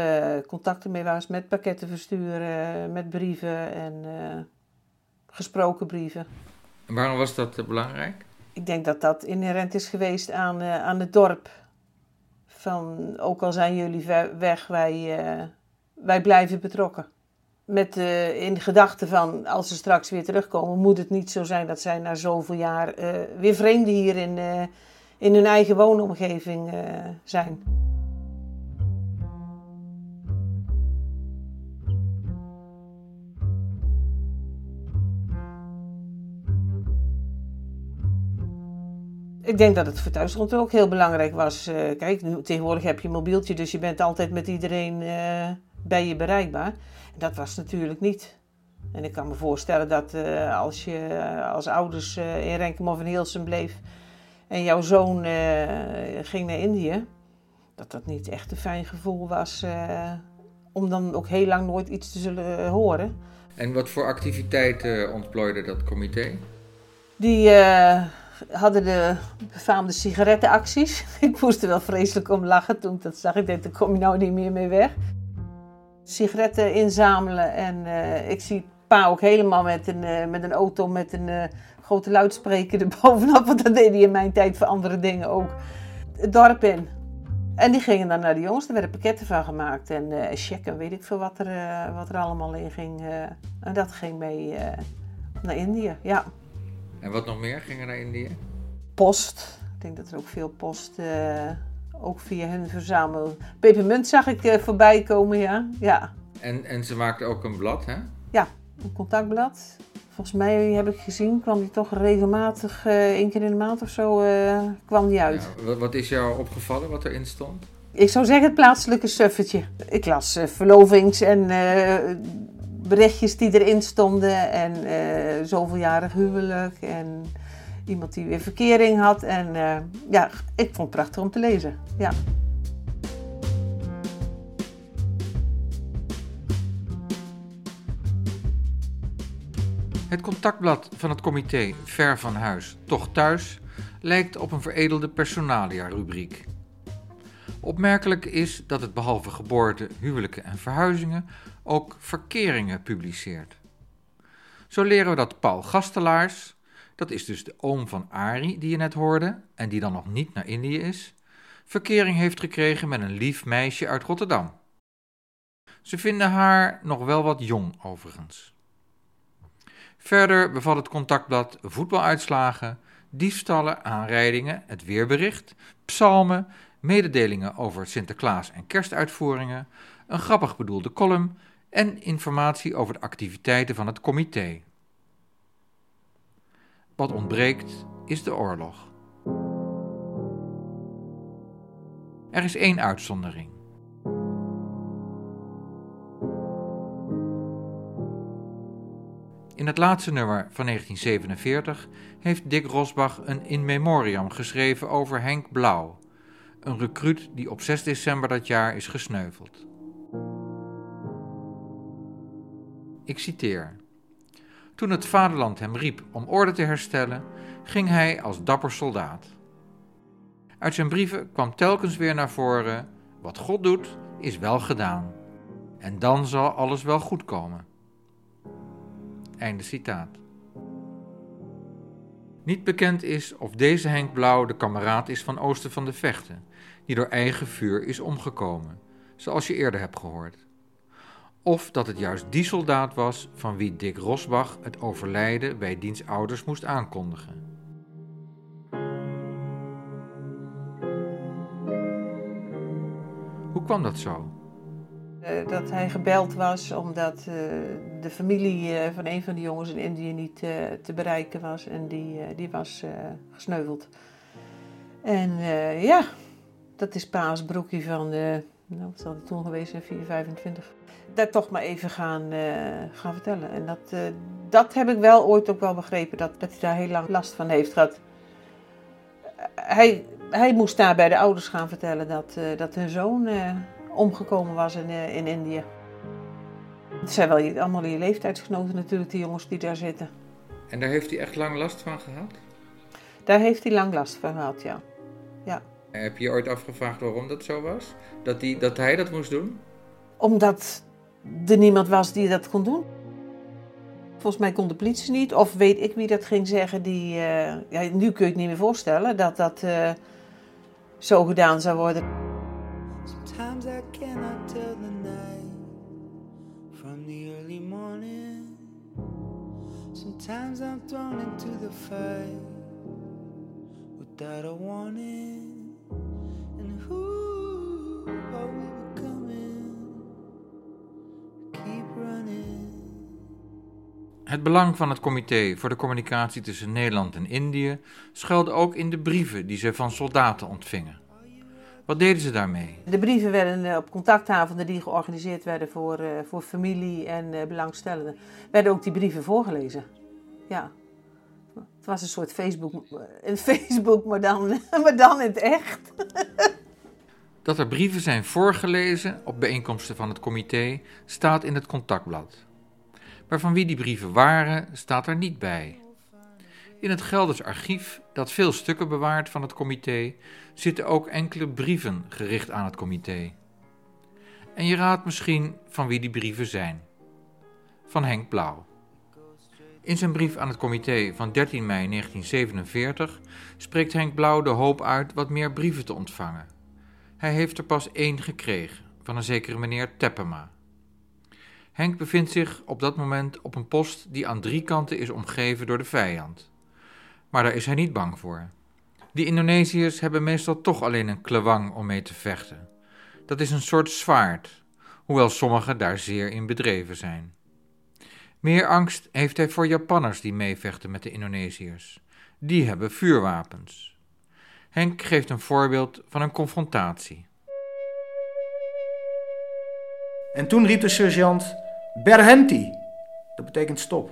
contacten mee was met pakketten versturen, met brieven en gesproken brieven. En waarom was dat belangrijk? Ik denk dat dat inherent is geweest aan, aan het dorp. Van, ook al zijn jullie weg, wij, wij blijven betrokken met in de gedachte van als ze straks weer terugkomen, moet het niet zo zijn dat zij na zoveel jaar uh, weer vreemden hier in, uh, in hun eigen woonomgeving zijn. Ik denk dat het voor thuisgrond ook heel belangrijk was. kijk, nu, tegenwoordig heb je een mobieltje, dus je bent altijd met iedereen bij je bereikbaar. Dat was natuurlijk niet. En ik kan me voorstellen dat uh, als je uh, als ouders uh, in Renkum of in Hilsum bleef en jouw zoon ging naar Indië, dat dat niet echt een fijn gevoel was om dan ook heel lang nooit iets te zullen horen. En wat voor activiteiten ontplooide dat comité? Die hadden de befaamde sigarettenacties. ik moest er wel vreselijk om lachen toen ik dat zag. Ik denk, daar kom je nou niet meer mee weg sigaretten inzamelen. En uh, ik zie pa ook helemaal met een, uh, met een auto met een uh, grote luidspreker erbovenop. Want dat deed hij in mijn tijd voor andere dingen ook. Het dorp in. En die gingen dan naar de jongens. Er werden pakketten van gemaakt. En checken, weet ik veel wat er, wat er allemaal in ging. en dat ging mee naar Indië, ja. En wat nog meer? Gingen naar Indië? Post. Ik denk dat er ook veel post ook via hun verzamel. Pepermunt zag ik uh, voorbij komen, ja. ja. En, en ze maakten ook een blad, hè? Ja, een contactblad. Volgens mij heb ik gezien, kwam die toch regelmatig, uh, één keer in de maand of zo, uh, kwam die uit. Ja, wat, wat, is jou opgevallen, wat erin stond? Ik zou zeggen het plaatselijke suffertje. Ik las verlovings- en berichtjes die erin stonden en zoveeljarig huwelijk en iemand die weer verkering had. En uh, ja, ik vond het prachtig om te lezen. Ja. Het contactblad van het comité Ver van Huis, toch thuis, lijkt op een veredelde personalia-rubriek. Opmerkelijk is dat het behalve geboorte, huwelijken en verhuizingen ook verkeringen publiceert. Zo leren we dat Paul Gastelaars, dat is dus de oom van Ari die je net hoorde en die dan nog niet naar Indië is, verkering heeft gekregen met een lief meisje uit Rotterdam. Ze vinden haar nog wel wat jong overigens. Verder bevat het contactblad voetbaluitslagen, diefstallen, aanrijdingen, het weerbericht, psalmen, mededelingen over Sinterklaas en kerstuitvoeringen, een grappig bedoelde column en informatie over de activiteiten van het comité. Wat ontbreekt is de oorlog. Er is één uitzondering. In het laatste nummer van 1947 heeft Dick Rosbach een in memoriam geschreven over Henk Blauw, een recruut die op 6 december dat jaar is gesneuveld. Ik citeer. Toen het vaderland hem riep om orde te herstellen, ging hij als dapper soldaat. Uit zijn brieven kwam telkens weer naar voren: wat God doet, is wel gedaan. En dan zal alles wel goed komen. Einde citaat. Niet bekend is of deze Henk Blauw de kameraad is van Oosten van de Vechten, die door eigen vuur is omgekomen, zoals je eerder hebt gehoord. Of dat het juist die soldaat was van wie Dick Rosbach het overlijden bij diens ouders moest aankondigen. Hoe kwam dat zo? Uh, dat hij gebeld was omdat uh, de familie uh, van een van de jongens in Indië niet te bereiken was en die, die was gesneuveld. En ja, dat is pa's broekje van, nou wat zal toen geweest zijn, 425. Daar toch maar even gaan, gaan vertellen. En dat, dat heb ik wel ooit ook wel begrepen, dat, dat hij daar heel lang last van heeft gehad. hij, hij moest daar bij de ouders gaan vertellen dat, dat hun zoon omgekomen was in, uh, in Indië. Het zijn wel allemaal je leeftijdsgenoten natuurlijk, die jongens die daar zitten. En daar heeft hij echt lang last van gehad? Daar heeft hij lang last van gehad, ja. ja. Heb je je ooit afgevraagd waarom dat zo was? Dat, die, dat hij dat moest doen? Omdat er niemand was die dat kon doen. Volgens mij kon de politie niet, of weet ik wie dat ging zeggen. Die, uh, ja, nu kun je het niet meer voorstellen dat dat uh, zo gedaan zou worden. Sometimes I cannot tell the night from the early morning. Sometimes I'm thrown into the fight without a warning. Het belang van het comité voor de communicatie tussen Nederland en Indië schuilde ook in de brieven die ze van soldaten ontvingen. Wat deden ze daarmee? De brieven werden eh, op contactavonden die georganiseerd werden voor, uh, voor familie en uh, belangstellenden, werden ook die brieven voorgelezen. Ja. Het was een soort Facebook, een Facebook maar, dan, maar dan in het echt. Dat er brieven zijn voorgelezen op bijeenkomsten van het comité staat in het contactblad. Maar van wie die brieven waren, staat er niet bij. In het Gelders archief, dat veel stukken bewaart van het comité, zitten ook enkele brieven gericht aan het comité. En je raadt misschien van wie die brieven zijn. Van Henk Blauw. In zijn brief aan het comité van 13 mei 1947 spreekt Henk Blauw de hoop uit wat meer brieven te ontvangen. Hij heeft er pas één gekregen, van een zekere meneer Teppema. Henk bevindt zich op dat moment op een post die aan drie kanten is omgeven door de vijand. Maar daar is hij niet bang voor. Die Indonesiërs hebben meestal toch alleen een klewang om mee te vechten. Dat is een soort zwaard, hoewel sommigen daar zeer in bedreven zijn. Meer angst heeft hij voor Japanners die meevechten met de Indonesiërs. Die hebben vuurwapens. Henk geeft een voorbeeld van een confrontatie. En toen riep de sergeant: Berhenti! Dat betekent stop.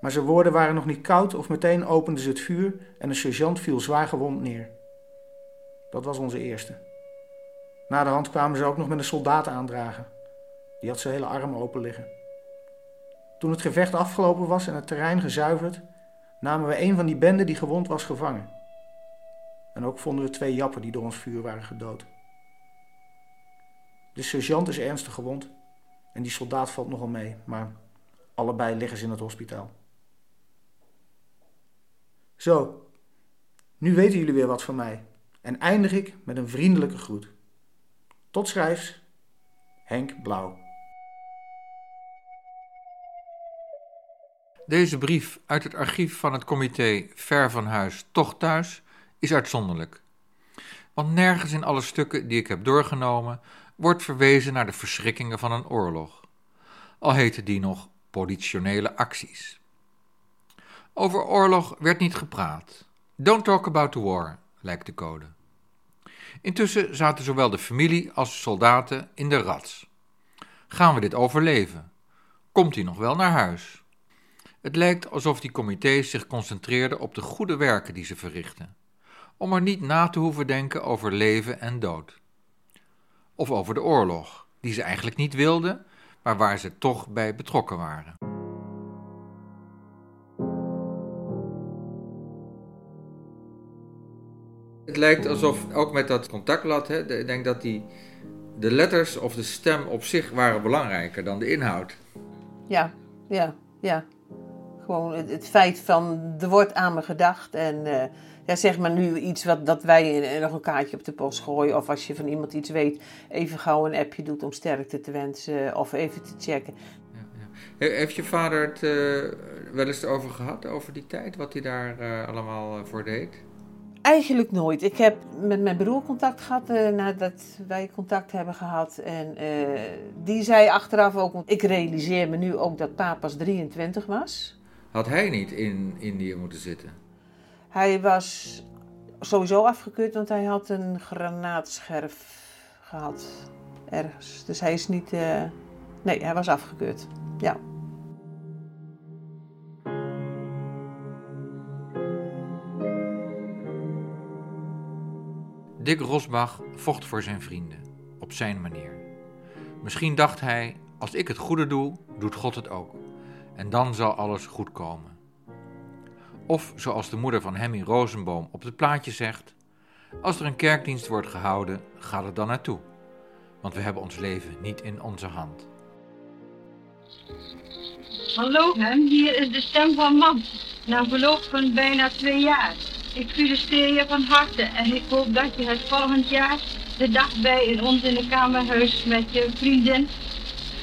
Maar zijn woorden waren nog niet koud of meteen openden ze het vuur en de sergeant viel zwaar gewond neer. Dat was onze eerste. Na de hand kwamen ze ook nog met een soldaat aandragen. Die had zijn hele arm open liggen. Toen het gevecht afgelopen was en het terrein gezuiverd, namen we een van die benden die gewond was gevangen. En ook vonden we twee jappen die door ons vuur waren gedood. De sergeant is ernstig gewond en die soldaat valt nogal mee, maar allebei liggen ze in het hospitaal. Zo, nu weten jullie weer wat van mij. En eindig ik met een vriendelijke groet. Tot schrijfs, Henk Blauw. Deze brief uit het archief van het comité Ver van Huis, toch thuis, is uitzonderlijk. Want nergens in alle stukken die ik heb doorgenomen wordt verwezen naar de verschrikkingen van een oorlog. Al heten die nog politionele acties. Over oorlog werd niet gepraat. Don't talk about the war, lijkt de code. Intussen zaten zowel de familie als de soldaten in de rats. Gaan we dit overleven? Komt hij nog wel naar huis? Het lijkt alsof die comité's zich concentreerden op de goede werken die ze verrichten, om er niet na te hoeven denken over leven en dood. Of over de oorlog, die ze eigenlijk niet wilden, maar waar ze toch bij betrokken waren. Het lijkt alsof, ook met dat contactblad, hè, ik denk dat die, de letters of de stem op zich waren belangrijker dan de inhoud. Ja, ja, ja. Gewoon het, het feit van, er wordt aan me gedacht. En eh, ja, zeg maar nu iets wat dat wij nog een kaartje op de post gooien. Of als je van iemand iets weet, even gauw een appje doet om sterkte te wensen. Of even te checken. He- Heeft je vader het eh, wel eens erover gehad, over die tijd, wat hij daar eh, allemaal eh, voor deed? Eigenlijk nooit. Ik heb met mijn broer contact gehad eh, nadat wij contact hebben gehad. En eh, die zei achteraf ook, want ik realiseer me nu ook dat pa pas 23 was. Had hij niet in Indië moeten zitten? Hij was sowieso afgekeurd, want hij had een granaatscherf gehad ergens. Dus hij is niet. eh, Nee, hij was afgekeurd. Ja. Dick Rosbach vocht voor zijn vrienden, op zijn manier. Misschien dacht hij, als ik het goede doe, doet God het ook. En dan zal alles goed komen. Of zoals de moeder van Hemmy Rosenboom op het plaatje zegt, als er een kerkdienst wordt gehouden, ga er dan naartoe. Want we hebben ons leven niet in onze hand. Hallo, hem, hier is de stem van Mam. Na verloop van bijna twee jaar. Ik feliciteer je van harte en ik hoop dat je het volgend jaar de dag bij in ons in de kamerhuis met je vriendin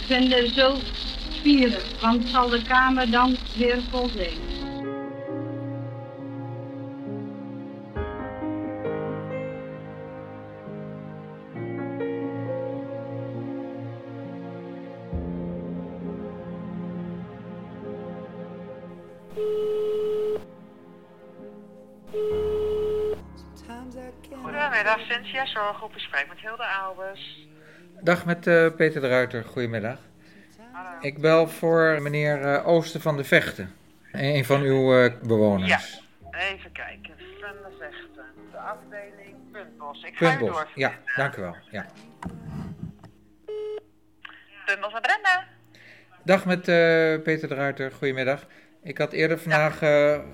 vinden zult vieren. Want zal de kamer dan weer vol zijn. Spreek met Hilde Albers. Dag met eh, Peter de Ruiter, goedemiddag. Ik bel voor meneer eh, Oosten van de Vechten, een van uw eh, bewoners. Ja, even kijken. Van de Vechten. De afdeling Puntbos. Ik ga Puntbos, door. ja, dank u wel. Ja. Puntbos met Brenda. Dag met Peter de Ruiter, goedemiddag. Ik had eerder vandaag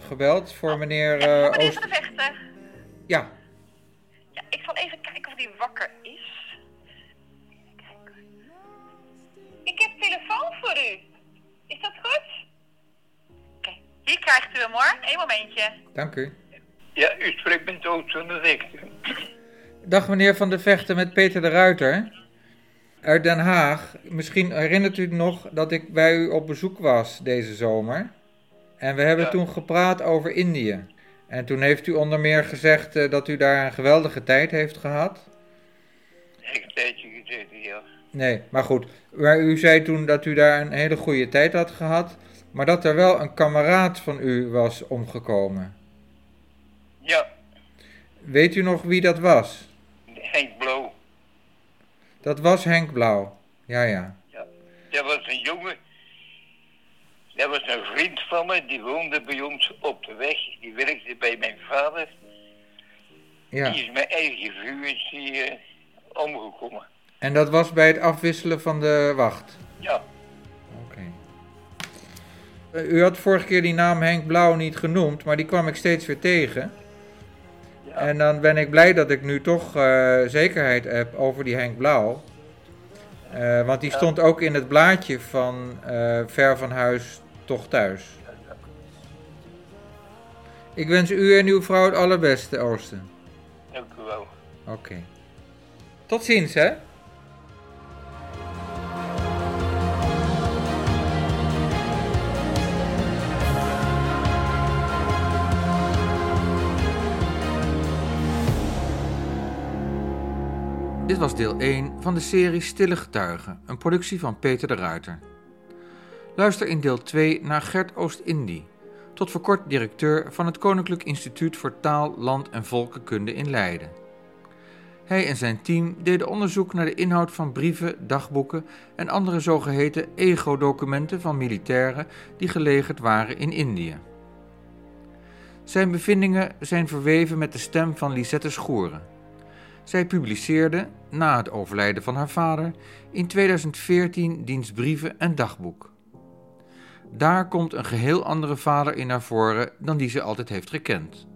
gebeld voor meneer eh, Meneer Oosten. van de Vechten. Ja, Ja, ik zal even kijken of die wakker is. Even kijken. Ik heb telefoon voor u. Is dat goed? Oké, hier krijgt u hem hoor. Eén momentje. dank u. Ja, u spreekt met van de Vechten. Dag meneer Van de Vechten met Peter de Ruiter. Uit Den Haag. Misschien herinnert u nog dat ik bij u op bezoek was deze zomer. En we hebben Ja. toen gepraat over Indië. En toen heeft u onder meer gezegd eh, dat u daar een geweldige tijd heeft gehad. Ik tijdje gezeten, ja. Nee, maar goed. Maar u zei toen dat u daar een hele goede tijd had gehad. Maar dat er wel een kameraad van u was omgekomen. Ja, Weet u nog wie dat was? Henk Blauw. Dat was Henk Blauw. Ja, ja. Dat was een jongen. Dat was een vriend van me, die woonde bij ons op de weg. Die werkte bij mijn vader. ja. Die is met eigen vuur is die, eh, omgekomen. En dat was bij het afwisselen van de wacht. Ja, Eh, U had vorige keer die naam Henk Blauw niet genoemd, maar die kwam ik steeds weer tegen. En dan ben ik blij dat ik nu toch eh, zekerheid heb over die Henk Blauw. Eh, want die stond ook in het blaadje van eh, Ver van Huis toch thuis. Ik wens u en uw vrouw het allerbeste, Oosten. dank u wel. Oké. Tot ziens, hè? Was deel 1 van de serie Stille Getuigen, een productie van Peter de Ruiter. Luister in deel 2 naar Gert Oost-Indie. Tot voor kort directeur van het Koninklijk Instituut voor Taal, Land en Volkenkunde in Leiden. Hij en zijn team deden onderzoek naar de inhoud van brieven, dagboeken en andere zogeheten ego-documenten van militairen die gelegerd waren in Indië. Zijn bevindingen zijn verweven met de stem van Lisette Schoren. Zij publiceerde, na het overlijden van haar vader, in 2014 diens brieven en dagboek. Daar komt een geheel andere vader in naar voren dan die ze altijd heeft gekend.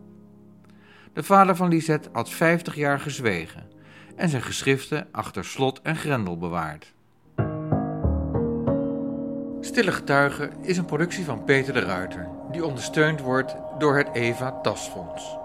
De vader van Lisette had 50 jaar gezwegen en zijn geschriften achter slot en grendel bewaard. Stille Getuigen is een productie van Peter de Ruiter, die ondersteund wordt door het Eva Tasfonds.